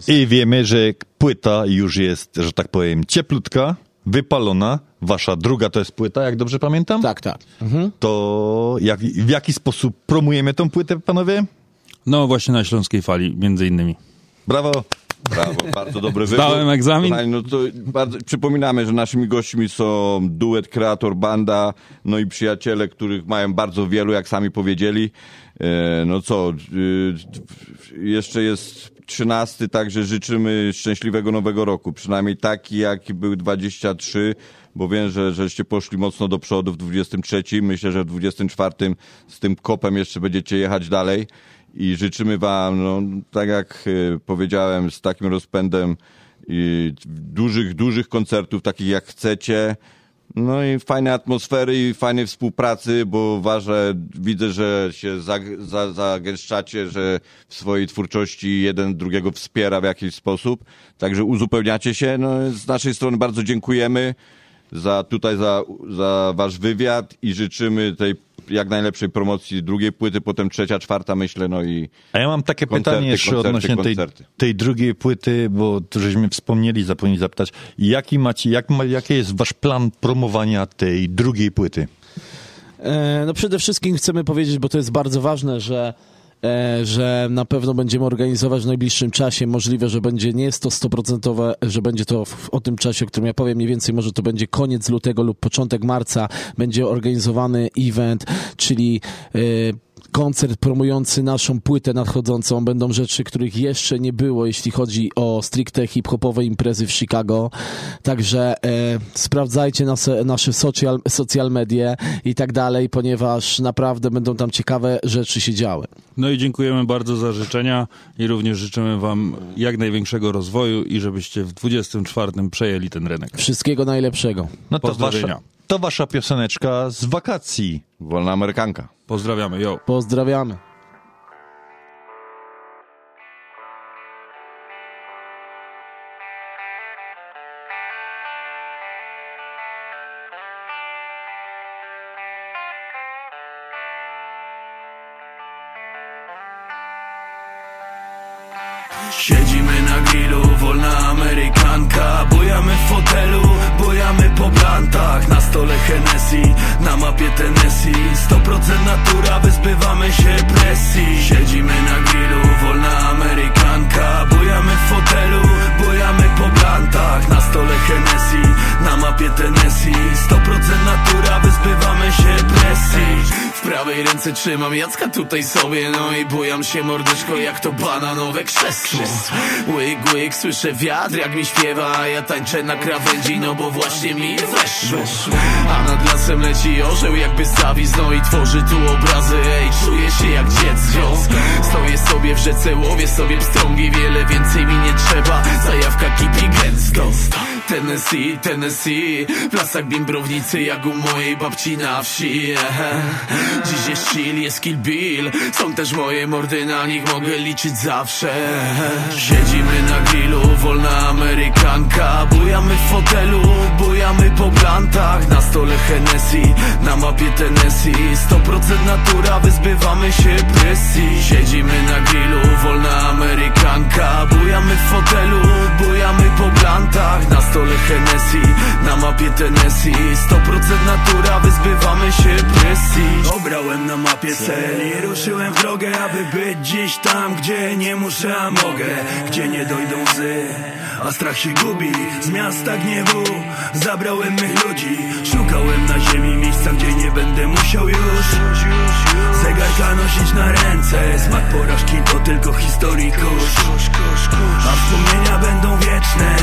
I wiemy, że płyta już jest, że tak powiem, cieplutka, wypalona. Wasza druga to jest płyta, jak dobrze pamiętam? Tak, tak. To jak, w jaki sposób promujemy tą płytę, panowie? No właśnie na Śląskiej Fali, między innymi. Brawo. Brawo, bardzo dobry wybór. Zdałem egzamin. No to bardzo, przypominamy, że naszymi gośćmi są duet, kreator, banda, no i przyjaciele, których mają bardzo wielu, jak sami powiedzieli. E, no co, y, jeszcze jest 13, także życzymy szczęśliwego nowego roku. Przynajmniej taki, jaki był 23, bo wiem, że żeście poszli mocno do przodu w 23. Myślę, że w 24 z tym kopem jeszcze będziecie jechać dalej i życzymy wam, no, tak jak y, powiedziałem, z takim rozpędem dużych, dużych koncertów, takich jak chcecie. No i fajnej atmosfery i fajnej współpracy, bo ważę, widzę, że się zag- za- zagęszczacie, że w swojej twórczości jeden drugiego wspiera w jakiś sposób. Także uzupełniacie się. No, z naszej strony bardzo dziękujemy za tutaj za, za wasz wywiad i życzymy tej jak najlepszej promocji drugiej płyty, potem trzecia, czwarta myślę, no i A ja mam takie koncerty, pytanie jeszcze koncerty, odnośnie tej, koncerty. tej drugiej płyty, bo tu żeśmy wspomnieli, zapomnieli zapytać. Jaki macie, jak, jaki jest wasz plan promowania tej drugiej płyty? E, No przede wszystkim chcemy powiedzieć, bo to jest bardzo ważne, że że na pewno będziemy organizować w najbliższym czasie. Możliwe, że będzie nie jest to 100%, że będzie to w, o tym czasie, o którym ja powiem mniej więcej, może to będzie koniec lutego lub początek marca. Będzie organizowany event, czyli e, koncert promujący naszą płytę nadchodzącą. Będą rzeczy, których jeszcze nie było, jeśli chodzi o stricte hip-hopowe imprezy w Chicago. Także e, sprawdzajcie nasze, nasze social, social medie i tak dalej, ponieważ naprawdę będą tam ciekawe rzeczy się działy. No i dziękujemy bardzo za życzenia i również życzymy wam jak największego rozwoju i żebyście w 24 przejęli ten rynek. Wszystkiego najlepszego. No to wasza, to wasza pioseneczka z wakacji. Wolna Amerykanka. Pozdrawiamy, yo. Pozdrawiamy. Ręce trzymam Jacka tutaj sobie No i bujam się mordeczko jak to bananowe krzesło. Łyk, łyk, słyszę wiatr jak mi śpiewa A ja tańczę na krawędzi, no bo właśnie mi weszło. A nad lasem leci orzeł jakby zawis No i tworzy tu obrazy, ej, czuję się jak dziecko. Stoję sobie w rzece, łowię sobie pstrągi Wiele więcej mi nie trzeba, zajawka kipi gęsto Tennessee, Tennessee. W lasach bimbrownicy jak u mojej babci na wsi. Dziś jest chill, jest kill bill. Są też moje mordy, na nich mogę liczyć zawsze. Siedzimy na grillu, wolna amerykanka. Bujamy w fotelu, bujamy po plantach. Na stole Hennessy, na mapie Tennessee. 100% natura, wyzbywamy się presji. Siedzimy na grillu, wolna amerykanka. Bujamy w fotelu, bujamy po plantach. Na stole Hennessy, na mapie Tennessee. 100% natura, wyzbywamy się presji. Obrałem na mapie cel i ruszyłem w drogę Aby być gdzieś tam, gdzie nie muszę, a mogę. Gdzie nie dojdą łzy, a strach się gubi. Z miasta gniewu zabrałem mych ludzi. Szukałem na ziemi miejsca, gdzie nie będę musiał już Zegarka nosić na ręce. Smak porażki to tylko historii kurz A wspomnienia będą wieczne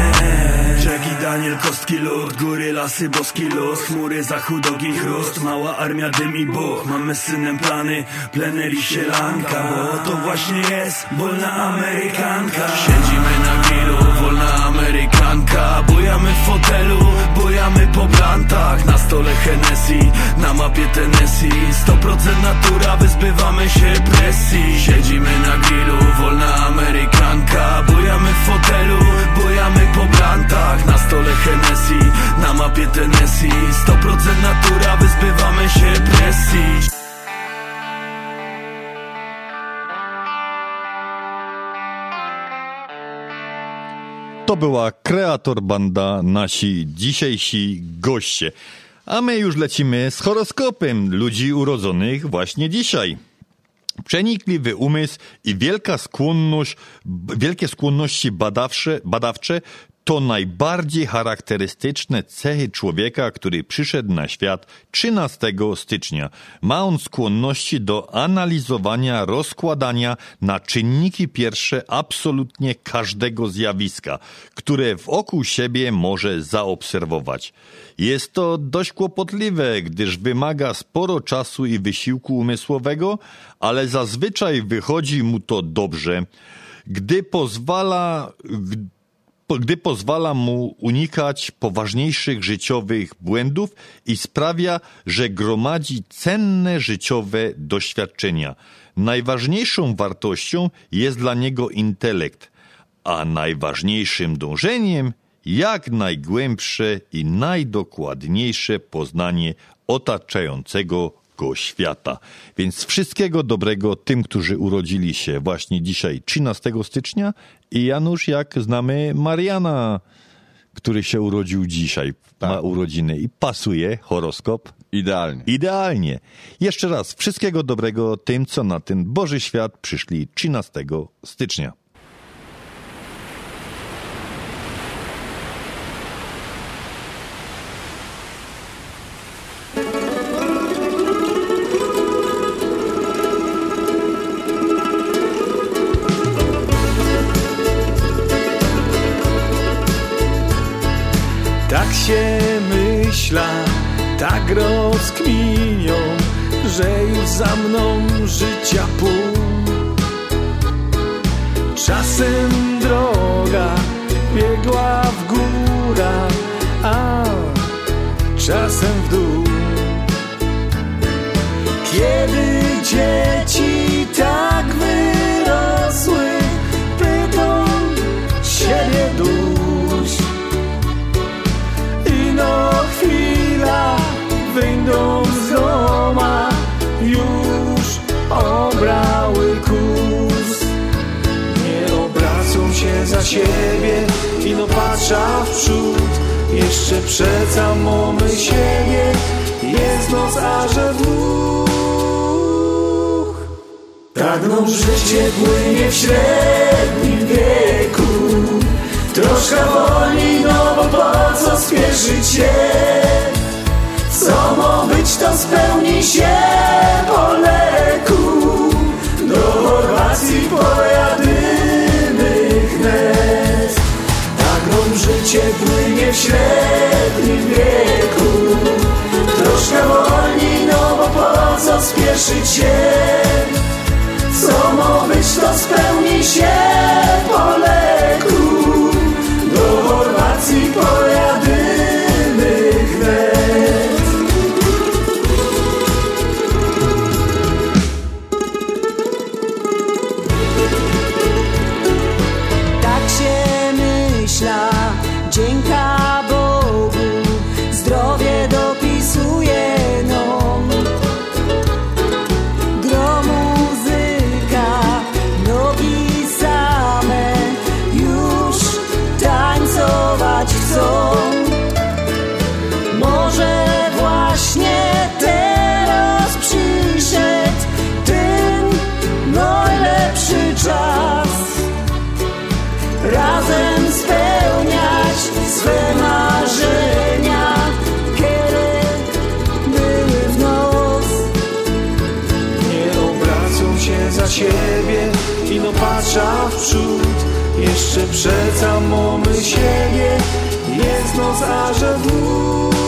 Rzeki Daniel, kostki lód Góry, lasy, boski luz Chmury, zachód, ogień, chrust Mała armia, dym i Mamy z synem plany, plener i sielanka. Bo to właśnie jest wolna Amerykanka. Siedzimy na grillu, amerykanka. Bujamy w fotelu, bujamy po plantach. Na stole Hennessy, na mapie Tennessee. 100% natura, wyzbywamy się presji. Siedzimy na grillu, wolna amerykanka. Bujamy w fotelu, bujamy po plantach. Na stole Hennessy, na mapie Tennessee. 100% natura, wyzbywamy się presji To była Kreator Banda, nasi dzisiejsi goście. A my już lecimy z horoskopem ludzi urodzonych właśnie dzisiaj. Przenikliwy umysł i wielka skłonność, wielkie skłonności badawcze, badawcze to najbardziej charakterystyczne cechy człowieka, który przyszedł na świat 13 stycznia. Ma on skłonności do analizowania, rozkładania na czynniki pierwsze absolutnie każdego zjawiska, które wokół siebie może zaobserwować. Jest to dość kłopotliwe, gdyż wymaga sporo czasu i wysiłku umysłowego, ale zazwyczaj wychodzi mu to dobrze, gdy pozwala, po- gdy pozwala mu unikać poważniejszych życiowych błędów i sprawia, że gromadzi cenne życiowe doświadczenia. Najważniejszą wartością jest dla niego intelekt, a najważniejszym dążeniem jak najgłębsze i najdokładniejsze poznanie otaczającego świata. Więc wszystkiego dobrego tym, którzy urodzili się właśnie dzisiaj 13 stycznia i Janusz, jak znamy Mariana, który się urodził dzisiaj, ma urodziny i pasuje horoskop. Idealnie. Idealnie. Jeszcze raz wszystkiego dobrego tym, co na ten Boży świat przyszli 13 stycznia. Przeca mamy siebie Jest noc, a że dwóch. Tak no życie płynie w średnim wieku. Troszkę wolniej, no bo po co spieszyć się? Co ma być, to spełni się po leku. Do Chorwacji pojadymy płynie w średnim wieku. Troszkę wolniej, no bo po co spieszyć się? Co ma być, to spełni się po leku. Do Chorwacji Chorwacji patrza w przód Jeszcze przeca mamy siebie Jest noc, a że dwóch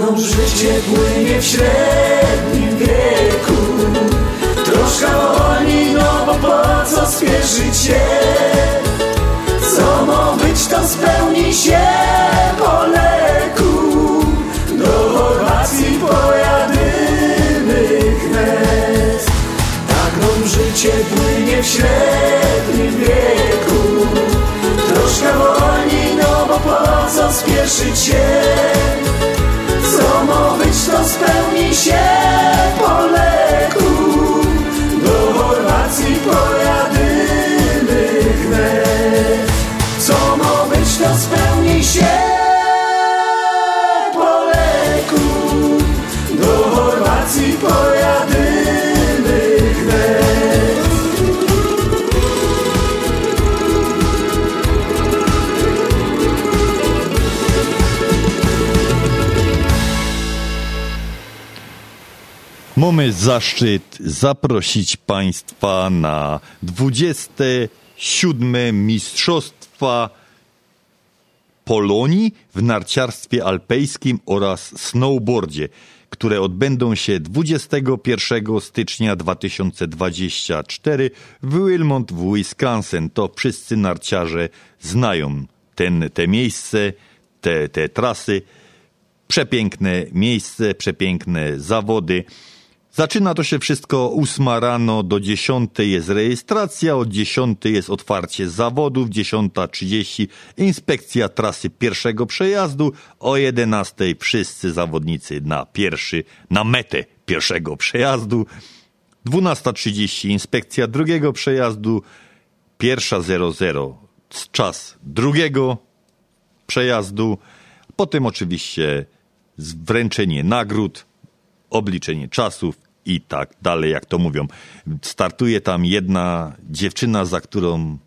no życie płynie w średnim wieku. Troszkę wolniej, no bo po co spieszyć się? Co ma być, to spełni się po życie płynie w średnim wieku. Troszkę wolniej, no bo po co spieszyć się? Co ma być, to spełni się po leku. Do Chorwacji pojadymy wnet Co ma być, to spełni się Mamy zaszczyt zaprosić Państwa na 27. Mistrzostwa Polonii w narciarstwie alpejskim oraz snowboardzie, które odbędą się 21 stycznia 2024 w Wilmot w Wisconsin. To wszyscy narciarze znają ten, te miejsce, te, te trasy. Przepiękne miejsce, przepiękne zawody. Zaczyna to się wszystko 8 rano, do 10 jest rejestracja, od 10 jest otwarcie zawodów, 10.30 inspekcja trasy pierwszego przejazdu, o 11 wszyscy zawodnicy na pierwszy, na metę pierwszego przejazdu, 12.30 inspekcja drugiego przejazdu, pierwsza 00 czas drugiego przejazdu, potem oczywiście wręczenie nagród, obliczenie czasów i tak dalej, jak to mówią. Startuje tam jedna dziewczyna, za którą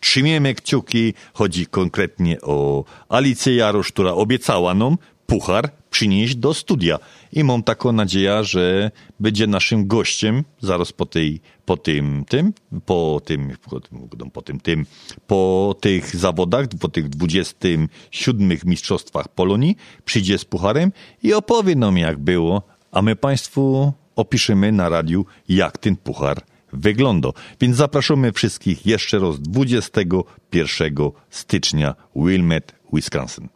trzymiemy kciuki. Chodzi konkretnie o Alicję Jarosz, która obiecała nam puchar przynieść do studia. I mam taką nadzieję, że będzie naszym gościem zaraz po tej, po tym, tym, po tym, po tym, po tym, tym, po tych zawodach, po tych 27 mistrzostwach Polonii, przyjdzie z pucharem i opowie nam jak było, a my Państwu opiszemy na radiu, jak ten puchar wygląda. Więc zapraszamy wszystkich jeszcze raz 21 stycznia Wilmette, Wisconsin.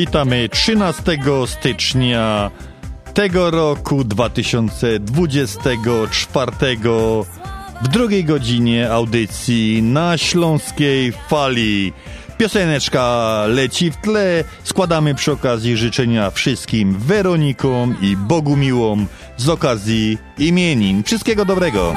Witamy 13 stycznia tego roku 2024 w drugiej godzinie audycji na Śląskiej Fali. Pioseneczka leci w tle. Składamy przy okazji życzenia wszystkim Weronikom i Bogumiłom z okazji imienin. Wszystkiego dobrego.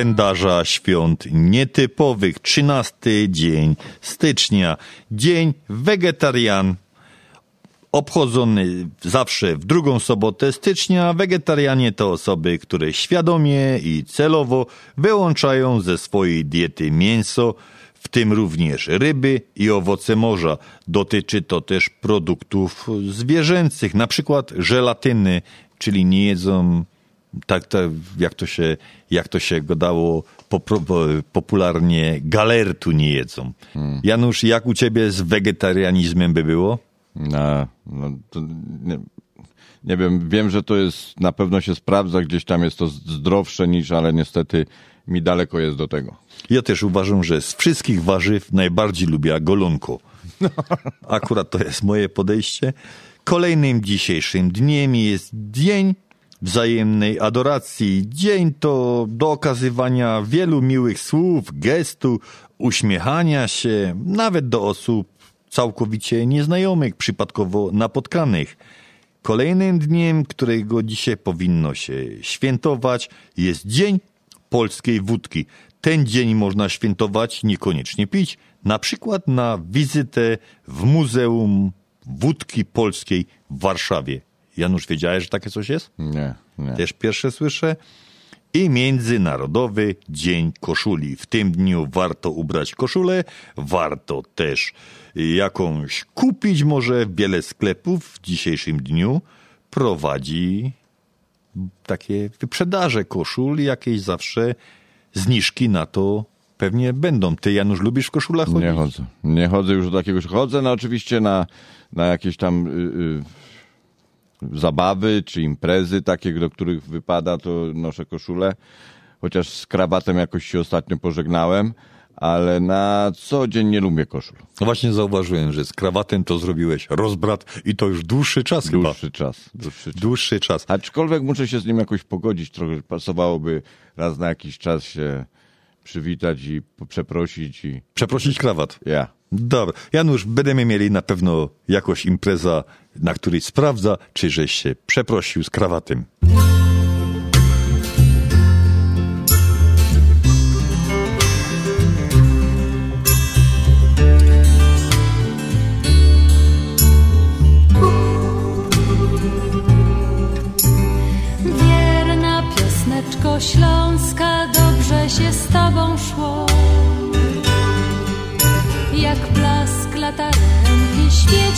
Kalendarza świąt nietypowych. 13 dzień stycznia. Dzień wegetarian. Obchodzony zawsze w drugą sobotę stycznia. Wegetarianie to osoby, które świadomie i celowo wyłączają ze swojej diety mięso, w tym również ryby i owoce morza. Dotyczy to też produktów zwierzęcych, na przykład żelatyny, czyli nie jedzą tak, tak jak to się, jak to się po, popularnie, galertu nie jedzą. Janusz, jak u ciebie z wegetarianizmem by było? No, no nie, nie wiem, wiem, że to jest, na pewno się sprawdza, gdzieś tam jest to zdrowsze niż, ale niestety mi daleko jest do tego. Ja też uważam, że z wszystkich warzyw najbardziej lubię golonko. Akurat to jest moje podejście. Kolejnym dzisiejszym dniem jest Dzień Wzajemnej Adoracji. Dzień to do okazywania wielu miłych słów, gestu, uśmiechania się, nawet do osób całkowicie nieznajomych, przypadkowo napotkanych. Kolejnym dniem, którego dzisiaj powinno się świętować, jest Dzień Polskiej Wódki. Ten dzień można świętować, niekoniecznie pić, na przykład na wizytę w Muzeum Wódki Polskiej w Warszawie. Janusz, wiedziałeś, że takie coś jest? Nie, nie. Też pierwsze słyszę. I Międzynarodowy Dzień Koszuli. W tym dniu warto ubrać koszulę, warto też jakąś kupić. Może wiele sklepów w dzisiejszym dniu prowadzi takie wyprzedaże koszul, jakieś zawsze zniżki na to pewnie będą. Ty, Janusz, lubisz w koszulach chodzić? Nie chodzę. Nie chodzę już do jakiegoś. Chodzę na, oczywiście na, na jakieś tam y, y, zabawy czy imprezy takie, do których wypada, to noszę koszulę. Chociaż z krawatem jakoś się ostatnio pożegnałem, ale na co dzień nie lubię koszul. No właśnie zauważyłem, że z krawatem to zrobiłeś rozbrat i to już dłuższy czas chyba. Dłuższy czas. Dłuższy czas. Dłuższy czas. Aczkolwiek muszę się z nim jakoś pogodzić. Trochę pasowałoby raz na jakiś czas się przywitać i przeprosić. I... Przeprosić krawat. Ja. Dobra. Janusz, będziemy mieli na pewno jakąś impreza, na której sprawdza, czy żeś się przeprosił z krawatem.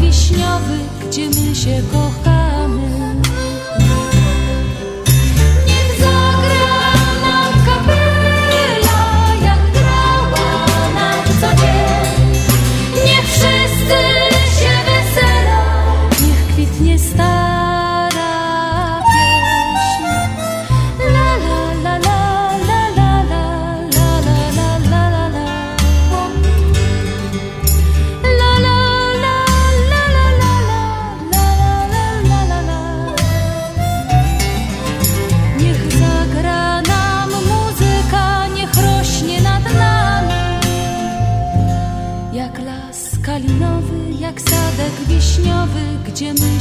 Wiśniowy, gdzie my się kochamy.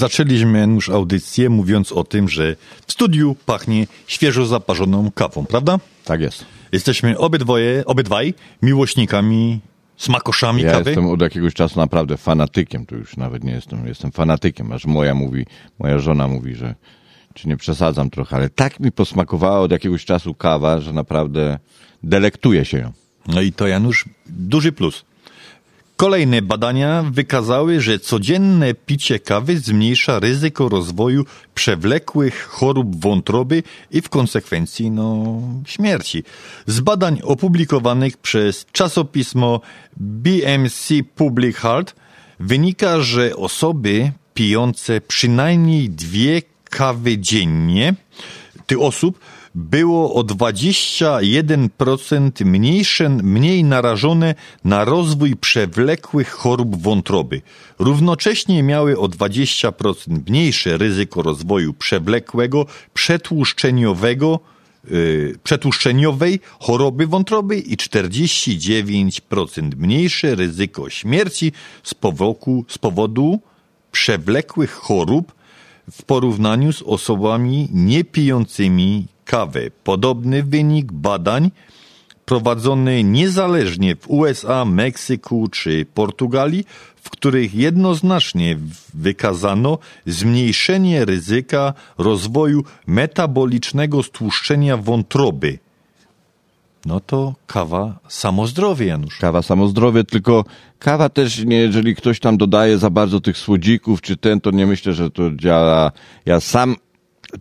Zaczęliśmy już audycję mówiąc o tym, że w studiu pachnie świeżo zaparzoną kawą, prawda? Tak jest. Jesteśmy obydwoje, obydwaj miłośnikami, smakoszami Ja kawy. jestem od jakiegoś czasu naprawdę fanatykiem, to już nawet nie jestem, jestem fanatykiem, aż moja mówi, moja żona mówi, że czy nie przesadzam trochę, ale tak mi posmakowała od jakiegoś czasu kawa, że naprawdę delektuję się ją. No i to Janusz, duży plus. Kolejne badania wykazały, że codzienne picie kawy zmniejsza ryzyko rozwoju przewlekłych chorób wątroby i w konsekwencji no, śmierci. Z badań opublikowanych przez czasopismo BMC Public Health wynika, że osoby pijące przynajmniej dwie kawy dziennie, tych osób było o 21% mniejsze, mniej narażone na rozwój przewlekłych chorób wątroby. Równocześnie miały o 20% mniejsze ryzyko rozwoju przewlekłego, przetłuszczeniowego y, przetłuszczeniowej, choroby wątroby i 49% mniejsze ryzyko śmierci z powodu, z powodu przewlekłych chorób w porównaniu z osobami niepijącymi kawy. Podobny wynik badań prowadzony niezależnie w USA, Meksyku czy Portugalii, w których jednoznacznie wykazano zmniejszenie ryzyka rozwoju metabolicznego stłuszczenia wątroby. No to kawa samozdrowie, Janusz. Kawa samozdrowie, tylko kawa też nie, jeżeli ktoś tam dodaje za bardzo tych słodzików czy ten, to nie myślę, że to działa. Ja sam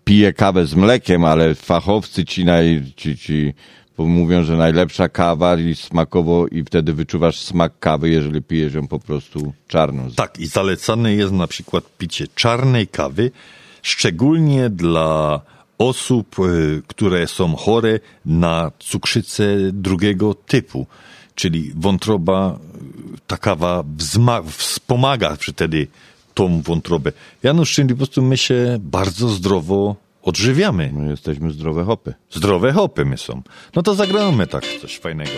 piję kawę z mlekiem, ale fachowcy ci, naj, ci, ci mówią, że najlepsza kawa i smakowo i wtedy wyczuwasz smak kawy, jeżeli pijesz ją po prostu czarną. Tak, i zalecane jest na przykład picie czarnej kawy, szczególnie dla osób, y, które są chore na cukrzycę drugiego typu, czyli wątroba, y, ta kawa wspomaga wtedy tą wątrobę. Janusz, czyli po prostu my się bardzo zdrowo odżywiamy. My jesteśmy zdrowe hopy. Zdrowe hopy my są. No to zagramy tak coś fajnego.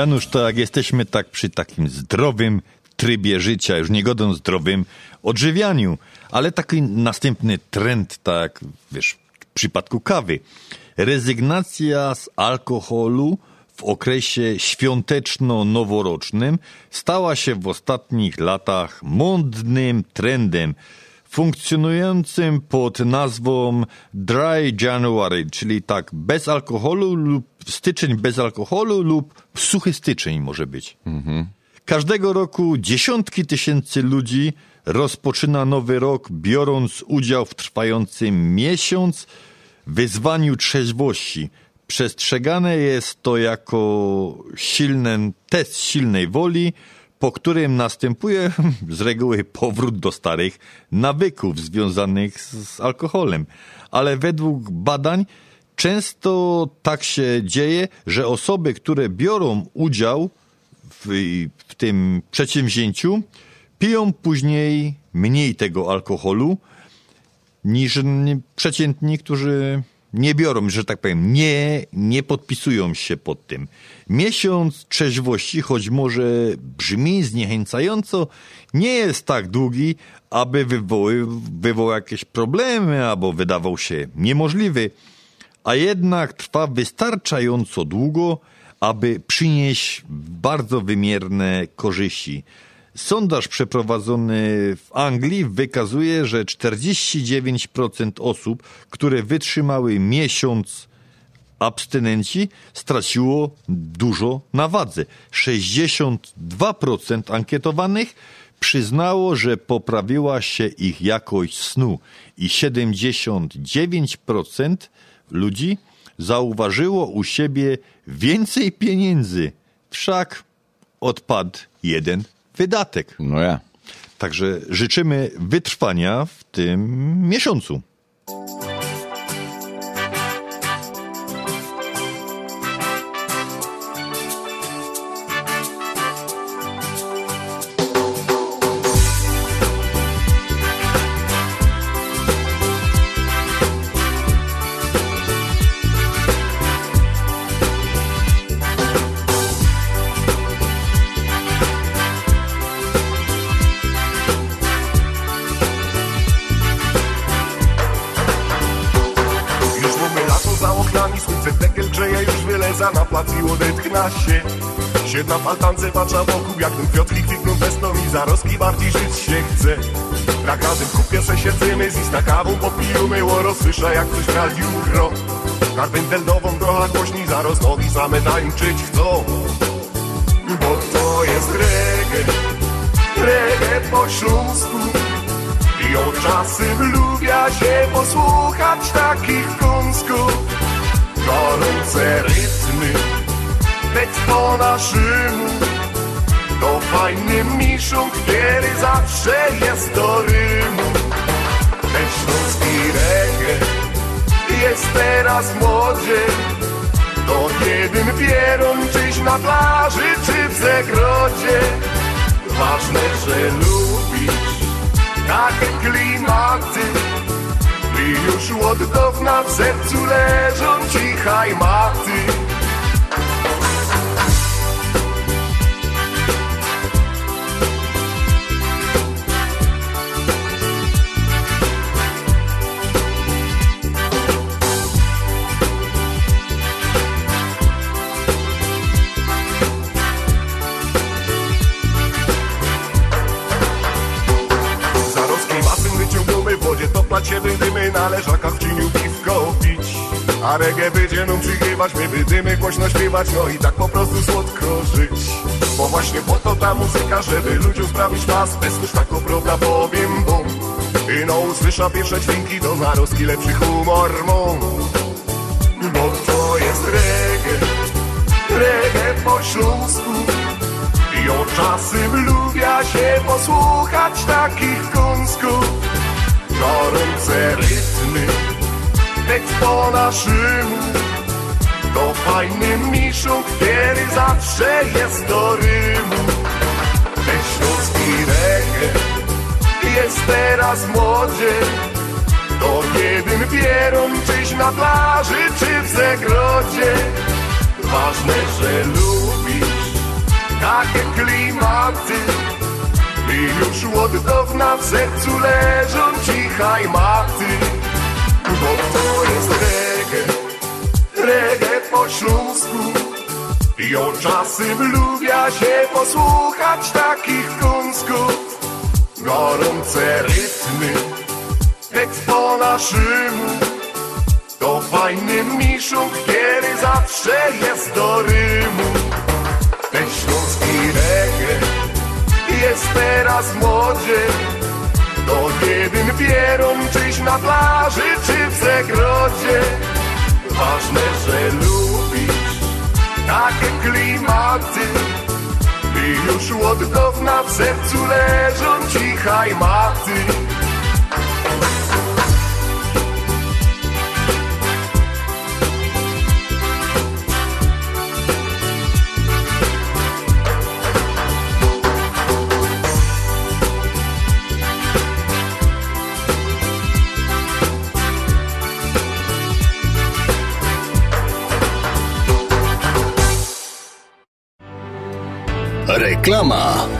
Janusz, to jak jesteśmy tak przy takim zdrowym trybie życia, już nie godą zdrowym odżywianiu. Ale taki następny trend, tak wiesz, w przypadku kawy. Rezygnacja z alkoholu w okresie świąteczno-noworocznym stała się w ostatnich latach modnym trendem funkcjonującym pod nazwą Dry January, czyli tak bez alkoholu lub styczeń bez alkoholu lub suchy styczeń może być. Każdego roku dziesiątki tysięcy ludzi rozpoczyna nowy rok, biorąc udział w trwającym miesiąc wyzwaniu trzeźwości. Przestrzegane jest to jako silny test silnej woli, po którym następuje z reguły powrót do starych nawyków związanych z alkoholem. Ale według badań często tak się dzieje, że osoby, które biorą udział w, w tym przedsięwzięciu, piją później mniej tego alkoholu niż przeciętni, którzy nie biorą, że tak powiem, nie, nie podpisują się pod tym. Miesiąc trzeźwości, choć może brzmi zniechęcająco, nie jest tak długi, aby wywoły, wywołał jakieś problemy albo wydawał się niemożliwy, a jednak trwa wystarczająco długo, aby przynieść bardzo wymierne korzyści. Sondaż przeprowadzony w Anglii wykazuje, że 49% osób, które wytrzymały miesiąc abstynenci, straciło dużo na wadze. 62% ankietowanych przyznało, że poprawiła się ich jakość snu i 79% ludzi zauważyło u siebie więcej pieniędzy. Wszak odpadł jeden wydatek. No ja. Także życzymy wytrwania w tym miesiącu. Słysza jak coś w radiu gro. Karpenteldową trochę głośniej, zaraz nogi same tańczyć chcą. Bo to jest reggae, reggae po śląsku. I od czasem lubia się posłuchać takich kąsków Gorące rytmy, tekst po naszemu To fajny miszą, który zawsze jest do rymu jest teraz modzie To jeden pieron czyś na plaży czy w zagrodzie Ważne, że lubisz takie klimaty. By już od dawna w sercu leżą cichaj maty A reggae będzie nam przygrywać My będziemy głośno śpiewać No i tak po prostu słodko żyć. Bo właśnie po to ta muzyka Żeby ludziom sprawić pas Bez już tak prawda powiem bum I no usłysza pierwsze dźwięki Do zaroski lepszy humor mą. Bo to jest reggae Reggae po śląsku. I od czasem lubia się posłuchać takich kąsków. Gorące rytmy, tekst po naszemu To fajny miszą, który zawsze jest do rymu. Ten śląski reggae jest teraz w modzie. To jeden pieron czyś na plaży czy w zagrodzie Ważne, że lubisz takie klimaty. I już od dawna w sercu leżą cichaj maty Bo to jest reggae, reggae po śląsku. On czasem się posłuchać takich kąsków Gorące rytmy, tekst po naszemu To fajny miszuk, który zawsze jest do rymu. Ten śląski reggae jest teraz w modzie. To jeden wierą czyś na plaży czy w zagrodzie Ważne, że lubisz takie klimaty. I już od dawna w sercu leżą cichaj Reklama.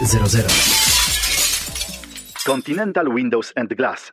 1600 Continental Windows and Glass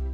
now.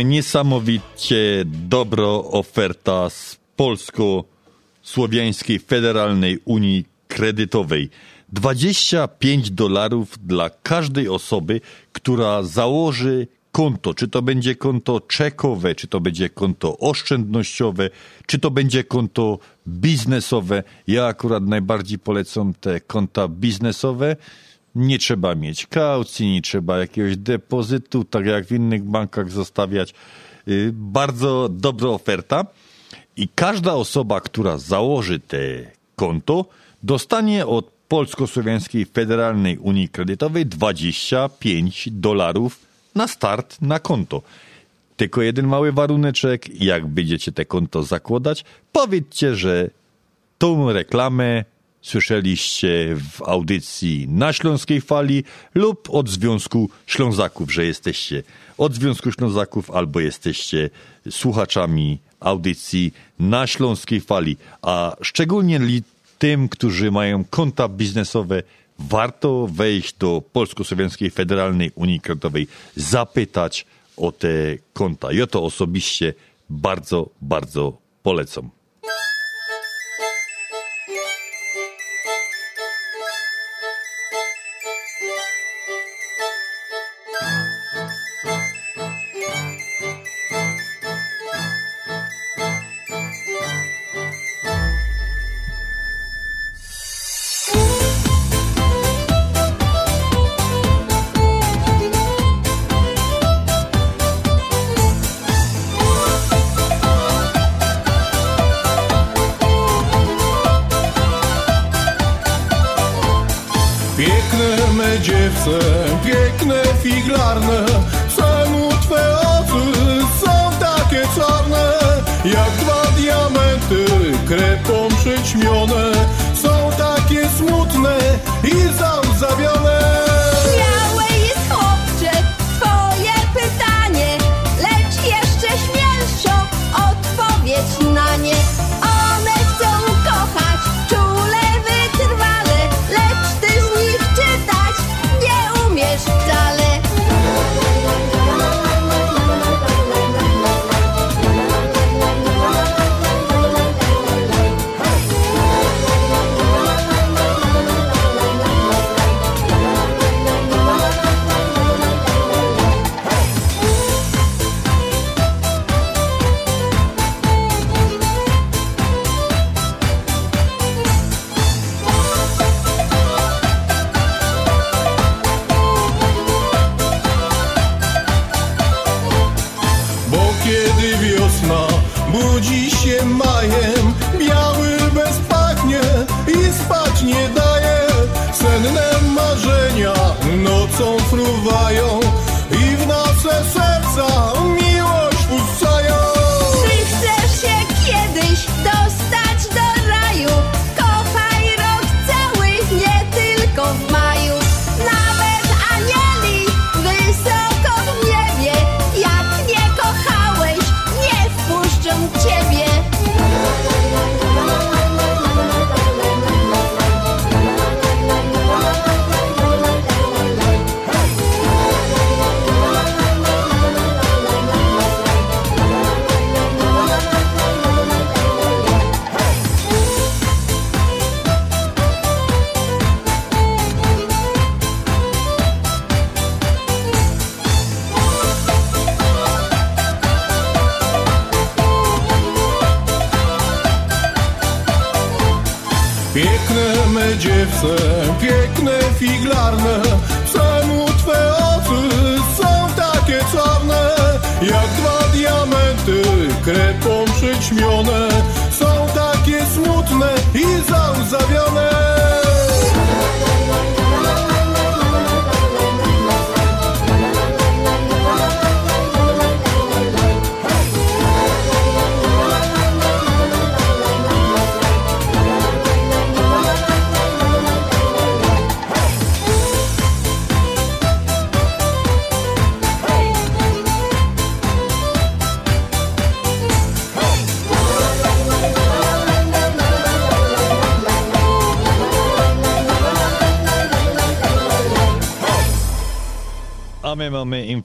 Mamy niesamowicie dobro oferta z Polsko-Słowiańskiej Federalnej Unii Kredytowej. 25 dolarów dla każdej osoby, która założy konto. Czy to będzie konto czekowe, czy to będzie konto oszczędnościowe, czy to będzie konto biznesowe. Ja akurat najbardziej polecam te konta biznesowe. Nie trzeba mieć kaucji, nie trzeba jakiegoś depozytu, tak jak w innych bankach zostawiać. Y, Bardzo dobra oferta. I każda osoba, która założy te konto, dostanie od Polsko-Słowiańskiej Federalnej Unii Kredytowej 25 dolarów na start na konto. Tylko jeden mały waruneczek, jak będziecie te konto zakładać, powiedzcie, że tą reklamę słyszeliście w audycji na Śląskiej Fali lub od Związku Ślązaków, że jesteście od Związku Ślązaków albo jesteście słuchaczami audycji na Śląskiej Fali, a szczególnie tym, którzy mają konta biznesowe, warto wejść do Polsko-Słowiańskiej Federalnej Unii Kredytowej, zapytać o te konta. Ja to osobiście bardzo, bardzo polecam.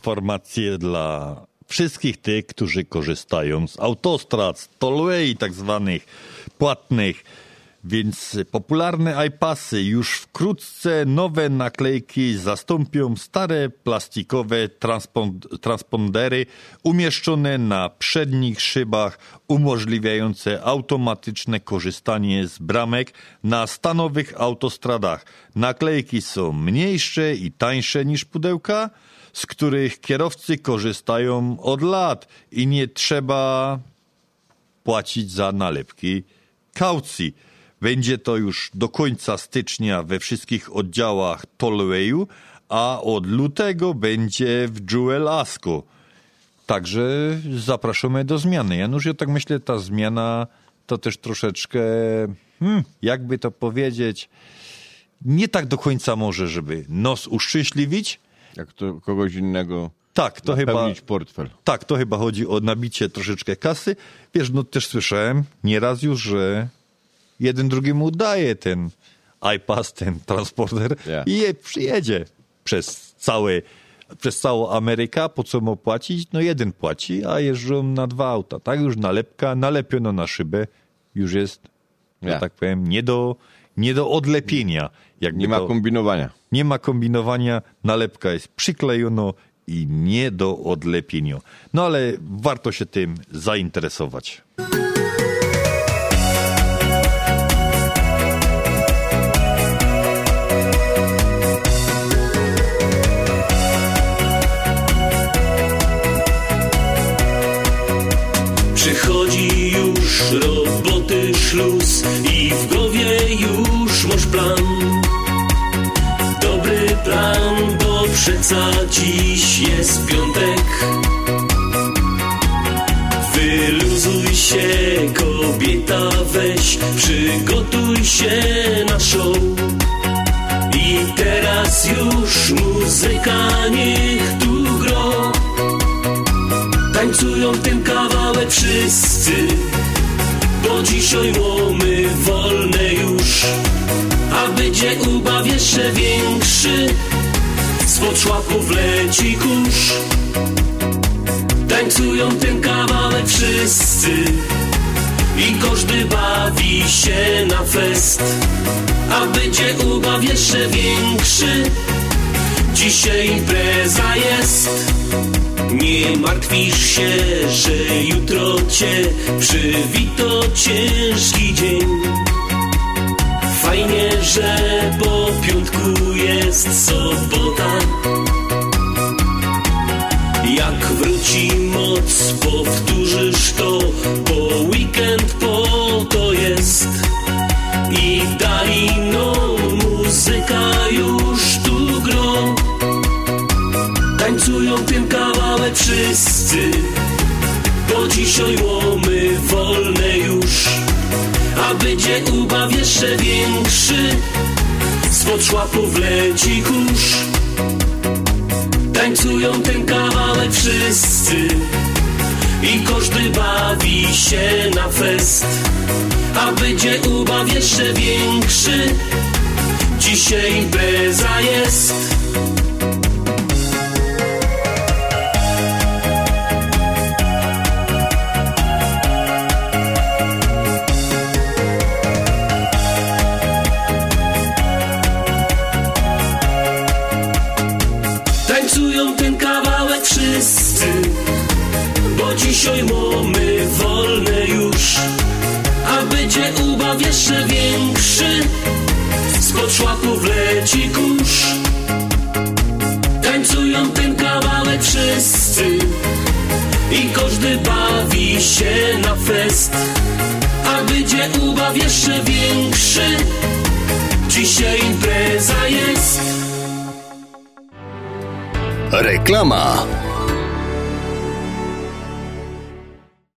Informacje dla wszystkich tych, którzy korzystają z autostrad, z tollway tak zwanych płatnych. Więc popularne iPasy już wkrótce nowe naklejki zastąpią stare plastikowe transpon- transpondery umieszczone na przednich szybach, umożliwiające automatyczne korzystanie z bramek na stanowych autostradach. Naklejki są mniejsze i tańsze niż pudełka, z których kierowcy korzystają od lat i nie trzeba płacić za nalepki kaucji. Będzie to już do końca stycznia we wszystkich oddziałach Tollwayu, a od lutego będzie w Jewel Asko. Także zapraszamy do zmiany. Janusz, ja tak myślę, ta zmiana to też troszeczkę, hmm, jakby to powiedzieć, nie tak do końca może, żeby nos uszczęśliwić. Jak to kogoś innego tak, to chyba portfel. Tak, to chyba chodzi o nabicie troszeczkę kasy. Wiesz, no też słyszałem nieraz już, że jeden drugiemu daje ten iPass, ten transporter Yeah. i je przyjedzie przez całe, przez całą Amerykę. Po co mu płacić? No jeden płaci, a jeżdżą na dwa auta. Tak już nalepka, nalepiono na szybę, już jest, Yeah. tak powiem, nie do, nie do odlepienia. Jakby Nie ma to- kombinowania. nie ma kombinowania, nalepka jest przyklejono i nie do odlepienia. No ale warto się tym zainteresować. Przychodzi już roboty szluz przeca dziś jest piątek. Wyluzuj się, kobieta, weź, przygotuj się na show. I teraz już muzyka niech tu gro. Tańcują ten kawałek wszyscy Bo dzisiaj łomy wolne już A będzie ubaw jeszcze większy Spod szłaków leci kurz. Tańcują ten kawałek wszyscy. I każdy bawi się na fest. A będzie ubaw jeszcze większy. Dzisiaj impreza jest. Nie martwisz się, że jutro cię przywito ciężki dzień. Fajnie, że po piątku jest sobota. Jak wróci moc, powtórzysz to, bo weekend po to jest. I dali no muzyka już tu gro. Tańcują ten kawałek wszyscy Bo dzisiaj łomy wolne A będzie ubaw jeszcze większy Spod szłapów leci kurz. Tańcują ten kawałek wszyscy I każdy bawi się na fest. A będzie ubaw jeszcze większy Dzisiaj impreza jest Dzisiaj mamy wolne już. A będzie ubaw jeszcze większy. Spod szłaków leci kurz. Tańcują ten kawałek wszyscy. I każdy bawi się na fest. A będzie ubaw jeszcze większy. Dzisiaj impreza jest. Reklama.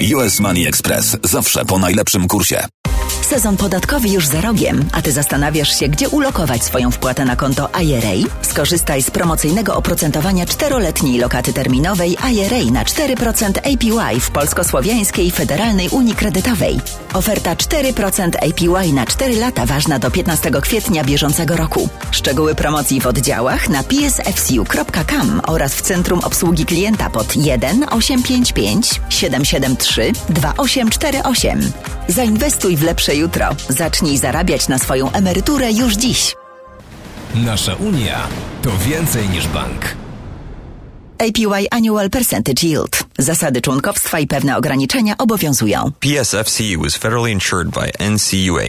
US Money Express. Zawsze po najlepszym kursie. Sezon podatkowy już za rogiem, a ty zastanawiasz się, gdzie ulokować swoją wpłatę na konto IRA? Skorzystaj z promocyjnego oprocentowania czteroletniej lokaty terminowej IRA na 4% APY w Polsko-Słowiańskiej Federalnej Unii Kredytowej. Oferta 4% APY na 4 lata ważna do 15 kwietnia bieżącego roku. Szczegóły promocji w oddziałach na psfcu.com oraz w Centrum Obsługi Klienta pod 1 855 773 2848. Zainwestuj w lepsze jutro. Zacznij zarabiać na swoją emeryturę już dziś. Nasza Unia to więcej niż bank. APY Annual Percentage Yield. Zasady członkowstwa i pewne ograniczenia obowiązują. PSFCU is federally insured by NCUA.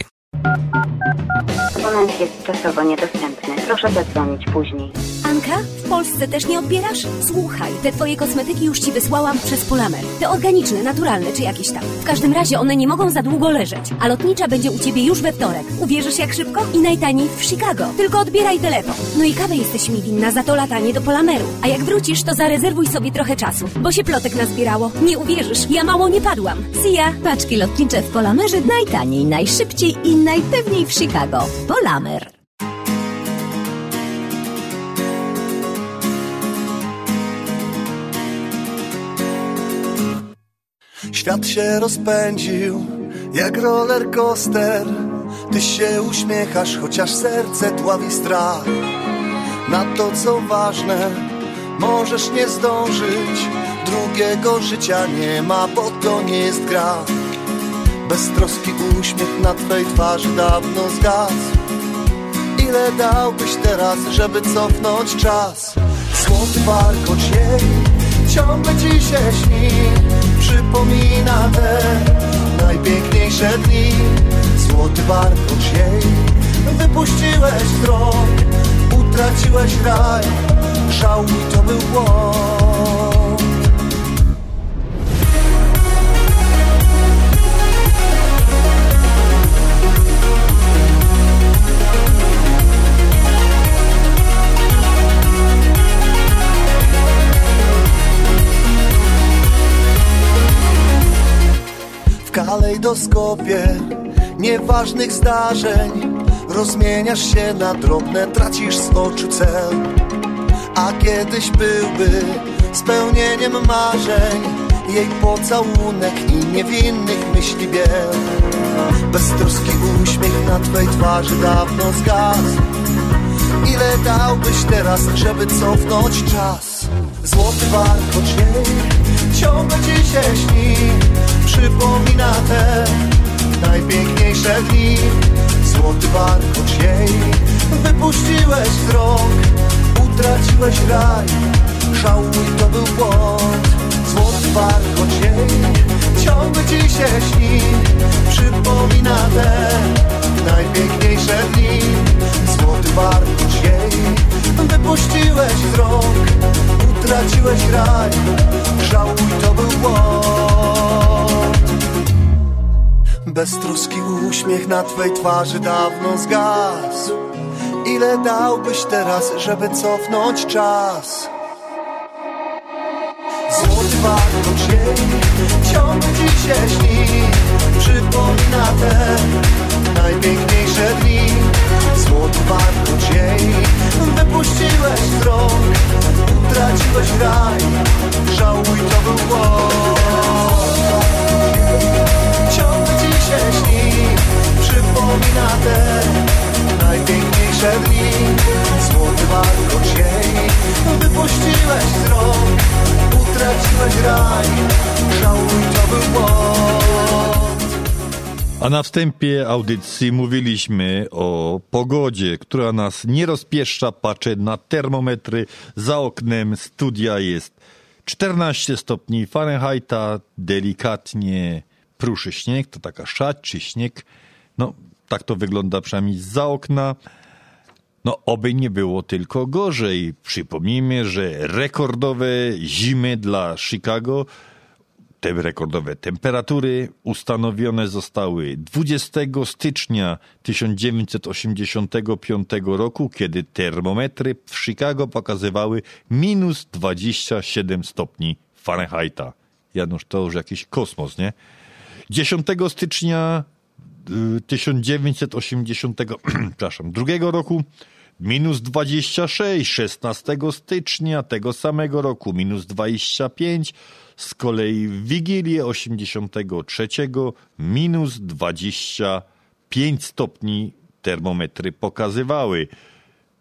Abonent jest czasowo niedostępny. Proszę zadzwonić później. Anka, w Polsce też nie odbierasz? Słuchaj, te twoje kosmetyki już ci wysłałam przez Polamer. Te organiczne, naturalne czy jakieś tam. W każdym razie one nie mogą za długo leżeć, a lotnicza będzie u ciebie już we wtorek. Uwierzysz jak szybko? I najtaniej w Chicago. Tylko odbieraj telefon. No i kawę jesteś mi winna za to latanie do Polameru. A jak wrócisz, to zarezerwuj sobie trochę czasu, bo się plotek nazbierało. Nie uwierzysz, ja mało nie padłam. See ya! Paczki lotnicze w Polamerze najtaniej, najszybciej i najpewniej w Chicago. Polamer. Świat się rozpędził jak roller coaster. Ty się uśmiechasz, chociaż serce dławi strach. Na to co ważne, możesz nie zdążyć. Drugiego życia nie ma, bo to nie jest gra. Beztroski uśmiech na twej twarzy dawno zgasł. Ile dałbyś teraz, żeby cofnąć czas? Złoty warkocz jej? Ciągle ci się śni. Przypomina te najpiękniejsze dni. Złoty warkocz jej. Wypuściłeś wzrok Utraciłeś raj. Żałuj, to był błąd W kalejdoskopie nieważnych zdarzeń. Rozmieniasz się na drobne, tracisz z oczu cel. A kiedyś byłby spełnieniem marzeń Jej pocałunek i niewinnych myśli biel. Beztroski uśmiech na twej twarzy dawno zgasł. Ile dałbyś teraz, żeby cofnąć czas? Złoty warkocz jej ciągle ci śni Przypomina te najpiękniejsze dni. Złoty warkocz jej Wypuściłeś wzrok Utraciłeś raj. Żałuj, to był błąd. Złoty warkocz jej Ciągle ci się śni. Przypomina te najpiękniejsze dni. Złoty warkocz jej Wypuściłeś wzrok Utraciłeś raj. Żałuj, to był błąd Beztroski uśmiech na twej twarzy dawno zgasł. Ile dałbyś teraz, żeby cofnąć czas? Złoty warkocz jej ciągle ci się śni. Przypomina te najpiękniejsze dni. Złoty warkocz jej Wypuściłeś wzrok Utraciłeś raj. Żałuj, to był błąd się śni Przypomina te najpiękniejsze dni. Złoty Wypuściłeś Utraciłeś raj Żałuj, to był A na wstępie audycji mówiliśmy o pogodzie, która nas nie rozpieszcza. Patrzę na termometry. Za oknem, studia jest 14 stopni Fahrenheita, delikatnie pruszy śnieg, to taka szać czy śnieg. No, tak to wygląda przynajmniej za okna. No, oby nie było tylko gorzej. Przypomnijmy, że rekordowe zimy dla Chicago, te rekordowe temperatury ustanowione zostały 20 stycznia 1985 roku, kiedy termometry w Chicago pokazywały minus 27 stopni Fahrenheita. Janusz, to już jakiś kosmos, nie? 10 stycznia y, 1980, przepraszam, drugiego roku minus 26, 16 stycznia tego samego roku minus 25, z kolei w Wigilię 83 minus 25 stopni termometry pokazywały.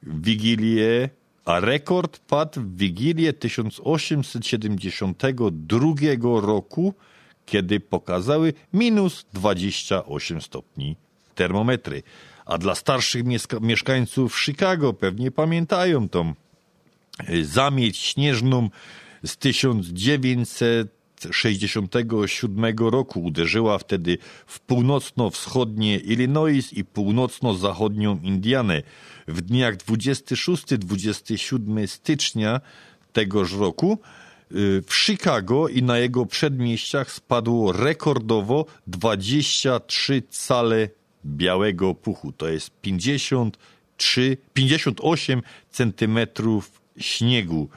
Wigilię, a rekord padł w Wigilię 1872 roku, kiedy pokazały minus 28 stopni termometry. A dla starszych mieszkańców Chicago pewnie pamiętają tą y, zamieć śnieżną z 1967 roku. Uderzyła wtedy w północno-wschodnie Illinois i północno-zachodnią Indianę. W dniach 26-27 stycznia tegoż roku w Chicago i na jego przedmieściach spadło rekordowo 23 cale białego puchu. To jest 53, 58 centymetrów śniegu.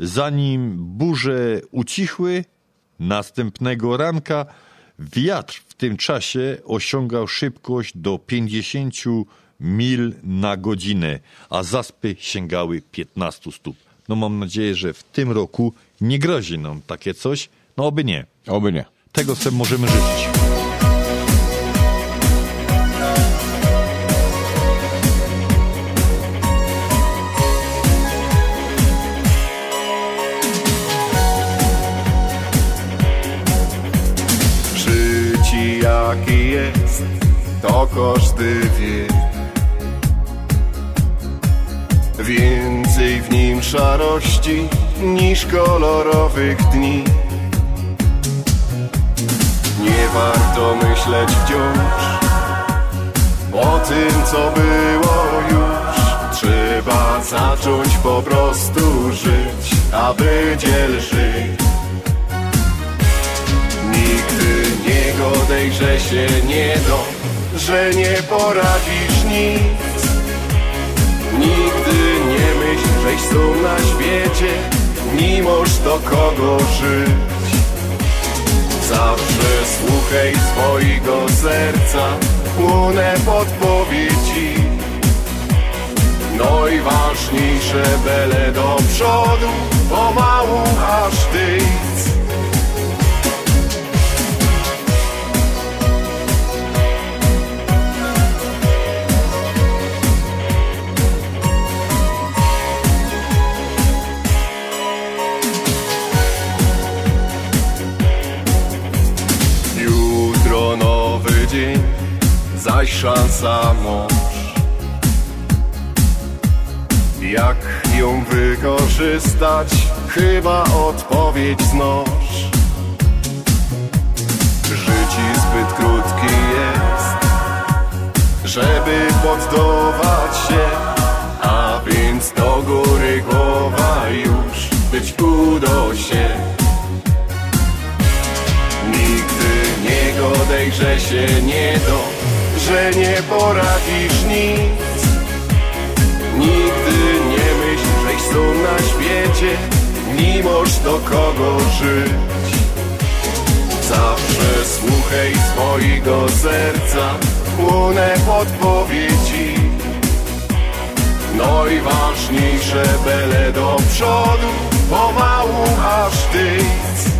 Zanim burze ucichły, następnego ranka wiatr w tym czasie osiągał szybkość do 50 mil na godzinę, a zaspy sięgały 15 stóp. No mam nadzieję, że w tym roku nie grozi nam takie coś. No oby nie. Oby nie. Tego sobie możemy życzyć. Życie jakie jest, to każdy wie. Więcej w nim szarości niż kolorowych dni. Nie warto myśleć wciąż o tym, co było już. Trzeba zacząć po prostu żyć, aby dziel żyć. Nigdy nie godej, że się nie do, że nie poradzisz nic. Nigdy nie myśl, żeś są na świecie, możesz do kogo żyć. Zawsze słuchaj swojego serca, płynę podpowiedzi. No i ważniejsze, bele do przodu, pomału aż tyc. Zaś szansa mąż. Jak ją wykorzystać, chyba odpowiedź znosz. Życie zbyt krótkie jest, żeby poddawać się, a więc do góry głowa już być udo się. Nigdy nie godej, że się nie do, że nie poradzisz nic. Nigdy nie myśl, żeś są na świecie, możesz do kogo żyć. Zawsze słuchaj swojego serca, płynę podpowiedzi. No i ważniejsze, bele do przodu, pomału aż tyc.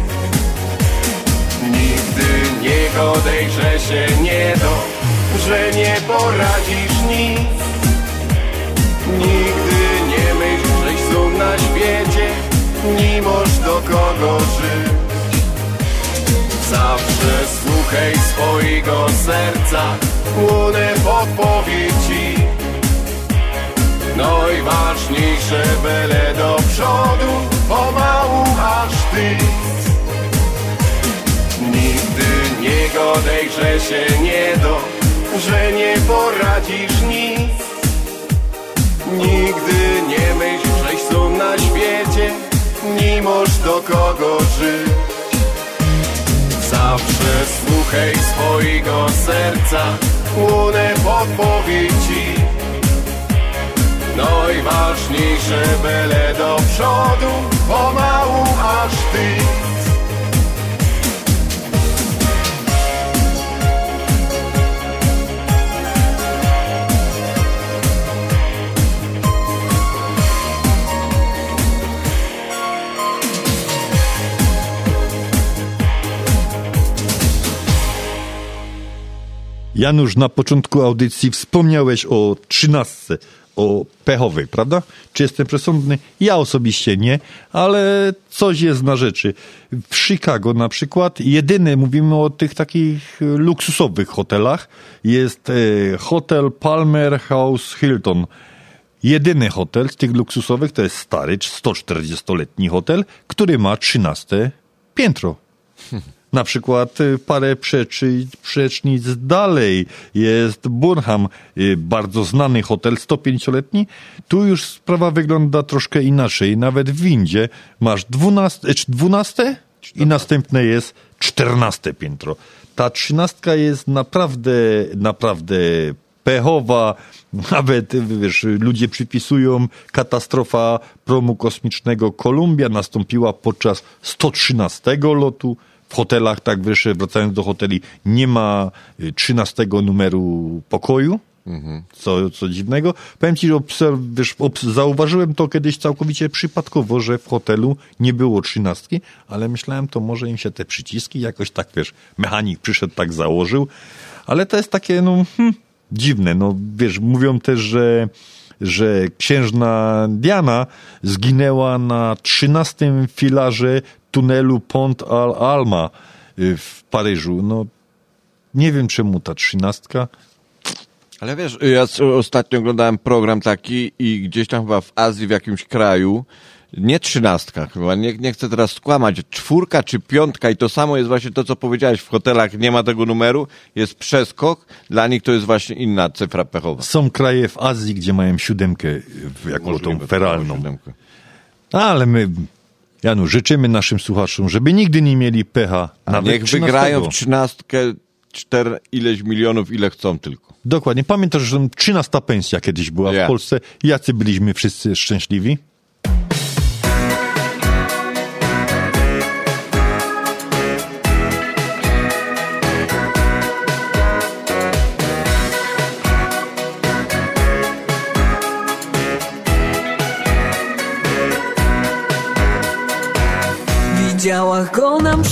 Nigdy nie godej, że się nie do, że nie poradzisz nic. Nigdy nie myśl, żeś są na świecie, nie możesz do kogo żyć. Zawsze słuchaj swojego serca, płynę podpowiedzi. No i ważniejsze byle do przodu Pomału aż ty Nigdy nie godej, że się nie do Że nie poradzisz nic. Nigdy nie myśl, żeś są na świecie Nie masz do kogo żyć. Zawsze słuchaj swojego serca Łunę podpowie ci No i ważniejsze byle do przodu Pomału aż ty Janusz, na początku audycji wspomniałeś o trzynastce, o pechowej, prawda? Czy jestem przesądny? Ja osobiście nie, ale coś jest na rzeczy. W Chicago na przykład, jedyny, mówimy o tych takich luksusowych hotelach, jest e, hotel Palmer House Hilton. Jedyny hotel z tych luksusowych to jest stary, 140-letni hotel, który ma 13 piętro. Na przykład y, parę przeczy, przecznic dalej jest Burnham, y, bardzo znany hotel, 105-letni. Tu już sprawa wygląda troszkę inaczej. Nawet w windzie masz 12, e, czy 12 i następne jest 14 piętro. Ta trzynastka jest naprawdę, naprawdę pechowa, nawet wiesz, ludzie przypisują katastrofa promu kosmicznego Columbia nastąpiła podczas 113 lotu. W hotelach, tak wiesz, wracając do hoteli, nie ma y, 13 numeru pokoju. Co, co dziwnego. Powiem ci, że obserw, wiesz, obs- zauważyłem to kiedyś całkowicie przypadkowo, że w hotelu nie było trzynastki, ale myślałem, to może im się te przyciski jakoś tak, wiesz, mechanik przyszedł, tak założył, ale to jest takie, no, hmm, dziwne. No, wiesz, mówią też, że że księżna Diana zginęła na trzynastym filarze tunelu Pont al Alma y, w Paryżu. No, nie wiem czemu ta trzynastka. Ale wiesz, ja ostatnio oglądałem program taki i gdzieś tam chyba w Azji, w jakimś kraju, nie trzynastka chyba, nie, nie chcę teraz skłamać, czwórka czy piątka i to samo jest właśnie to, co powiedziałeś, w hotelach nie ma tego numeru, jest przeskok, dla nich to jest właśnie inna cyfra pechowa. Są kraje w Azji, gdzie mają siódemkę jako tą feralną. Ale my, Janu, życzymy naszym słuchaczom, żeby nigdy nie mieli pecha. A nawet niech 13. wygrają w trzynastkę czter ileś milionów, ile chcą tylko. Dokładnie. Pamiętasz, że 13 pensja kiedyś była Ja. w Polsce. Jacy byliśmy wszyscy szczęśliwi?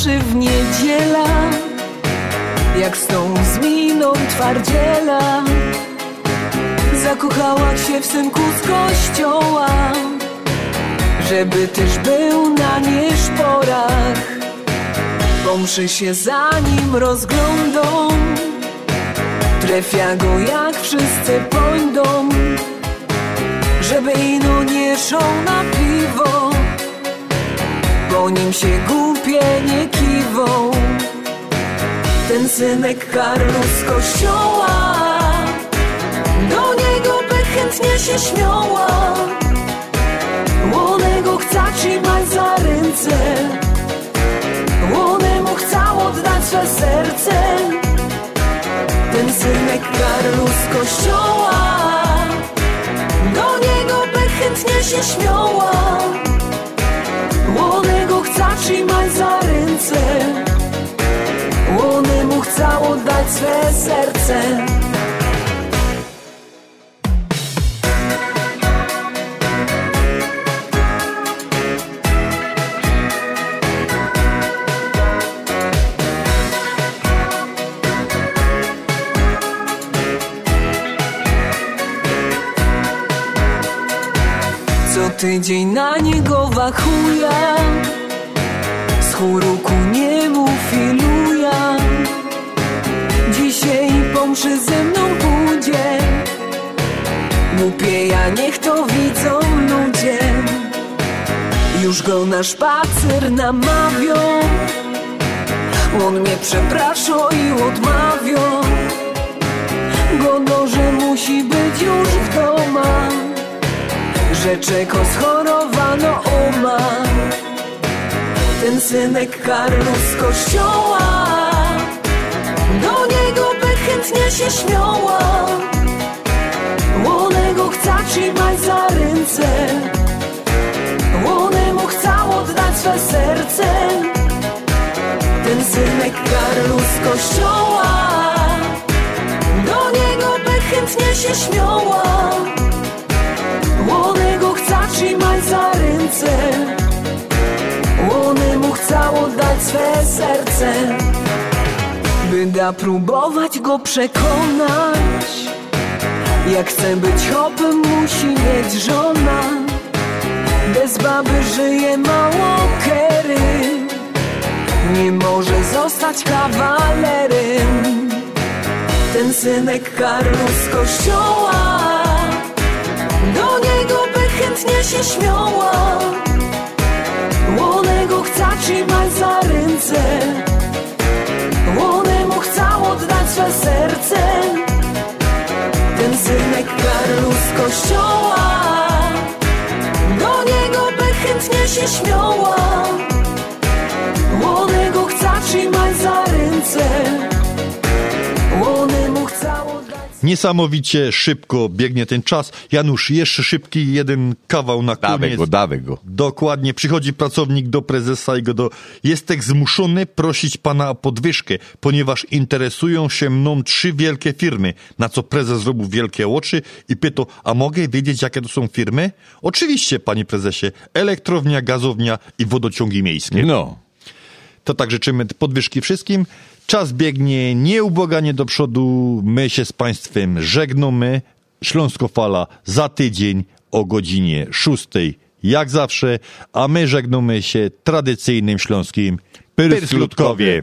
Mszy w niedziela Jak z tą zminą twardziela. Zakochała się w synku z kościoła Żeby też był na nieszporach. Pomszy się za nim rozglądą Trefia go jak wszyscy pojdą Żeby ino nie szą na piwo po nim się głupie nie kiwą. Ten synek Karlu z kościoła Do niego by chętnie się śmiała. Łonego chce trzymać za ręce Łonemu chce oddać swe serce. Ten synek Karlu z kościoła Do niego by chętnie się śmiała Trzymać za ręce. Łonemu chce oddać swe serce. Co tydzień na niego wachuja Z chóru ku niemu filuja Dzisiaj pomszy ze mną pójdzie. Głupie ja niech to widzą ludzie. Już go na spacer namawią. On mnie przeprasza i odmawią Go że musi być już w doma Że czego schorowano uma Ten synek Karlu z kościoła. Do niego by chętnie się śmiała. Łonego chce trzymać za ręce. Łonemu chce oddać swe serce. Ten synek Karlu z kościoła. Do niego by chętnie się śmiała. Łonego chce trzymać za ręce Łonemu chce oddać swe serce By da próbować go przekonać. Jak chce być hopem musi mieć żona. Bez baby żyje mało kery. Nie może zostać kawalerem. Ten synek Karlu z kościoła Do niego by chętnie się śmiała Łonego chce trzymać za ręce. Łonemu chce oddać swe serce. Ten synek Karlu z kościoła Do niego by chętnie się śmiała. Łonego chce trzymać za ręce. Łonemu chce Niesamowicie szybko biegnie ten czas. Janusz, jeszcze szybki jeden kawał na koniec. Dawaj go, dawaj go. Dokładnie. Przychodzi pracownik do prezesa i go do... Jestem zmuszony prosić pana o podwyżkę, ponieważ interesują się mną trzy wielkie firmy. Na co prezes zrobił wielkie oczy i pytał, a mogę wiedzieć, jakie to są firmy? Oczywiście, panie prezesie. Elektrownia, gazownia i wodociągi miejskie. No. To tak życzymy podwyżki wszystkim. Czas biegnie nieubłaganie do przodu. My się z Państwem żegnamy. Śląsko Fala za tydzień o godzinie 6. Jak zawsze, a my żegnamy się tradycyjnym śląskim Pyrslutkowie.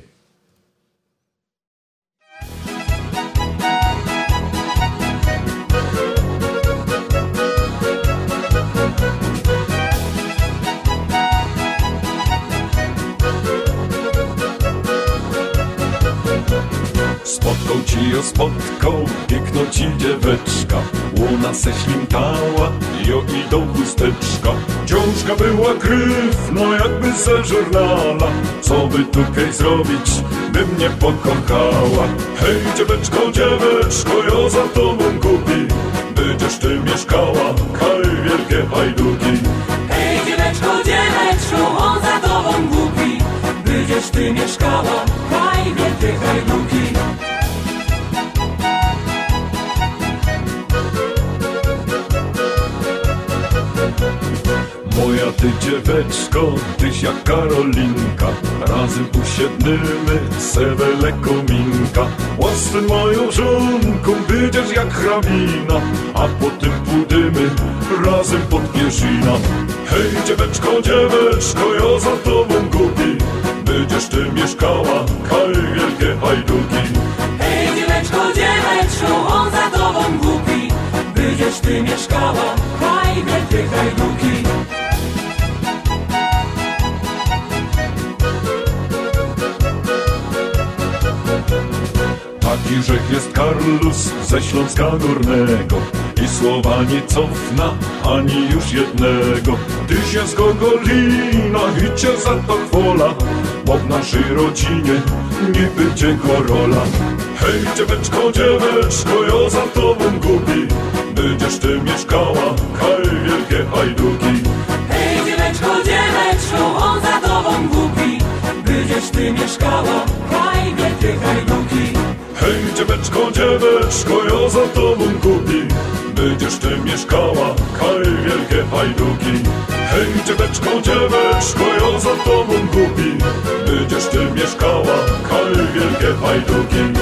Spotkał ci ją spotkał, piękno ci dzieweczka. Łona se ślimtała, jo i do chusteczka. Ciążka była krew, no jakby ze żurnala. Co by tutaj zrobić, by mnie pokochała. Hej dzieweczko, dzieweczko, jo za tobą kupi. Będziesz ty mieszkała, kaj wielkie hajduki. Hej dzieweczko, dzieweczko, on za tobą głupi Będziesz ty mieszkała, haj wielkie hajduki Ty dzieweczko, tyś jak Karolinka Razem usiednymy, sewele kominka Łasy moją żonką, będziesz jak hrabina A potem pójdziemy razem pod pierzina. Hej dzieweczko, dzieweczko, ja za tobą gubi Będziesz ty mieszkała, kaj wielkie hajduki. Hej dzieweczko, dzieweczko, on za tobą głupi. Będziesz ty mieszkała, haj wielkie hajduki Taki rzech jest Karlus ze Śląska Górnego. I słowa nie cofna ani już jednego. Ty się z Gogolina i cię za to chwola Bo w naszej rodzinie nie będzie korola Hej dzieweczko, dzieweczko, ja za tobą gubi. Będziesz ty mieszkała, kaj wielkie hajduki. Hej dzieweczko, dzieweczko, on za tobą głupi Będziesz ty mieszkała, haj wielkie hajduki Hej dzieweczko, dzieweczko, ja za tobą kupi. Będziesz ty mieszkała, kaj wielkie hajduki Hej dzieweczko, dzieweczko, ja za tobą kupi. Będziesz ty mieszkała, kaj wielkie hajduki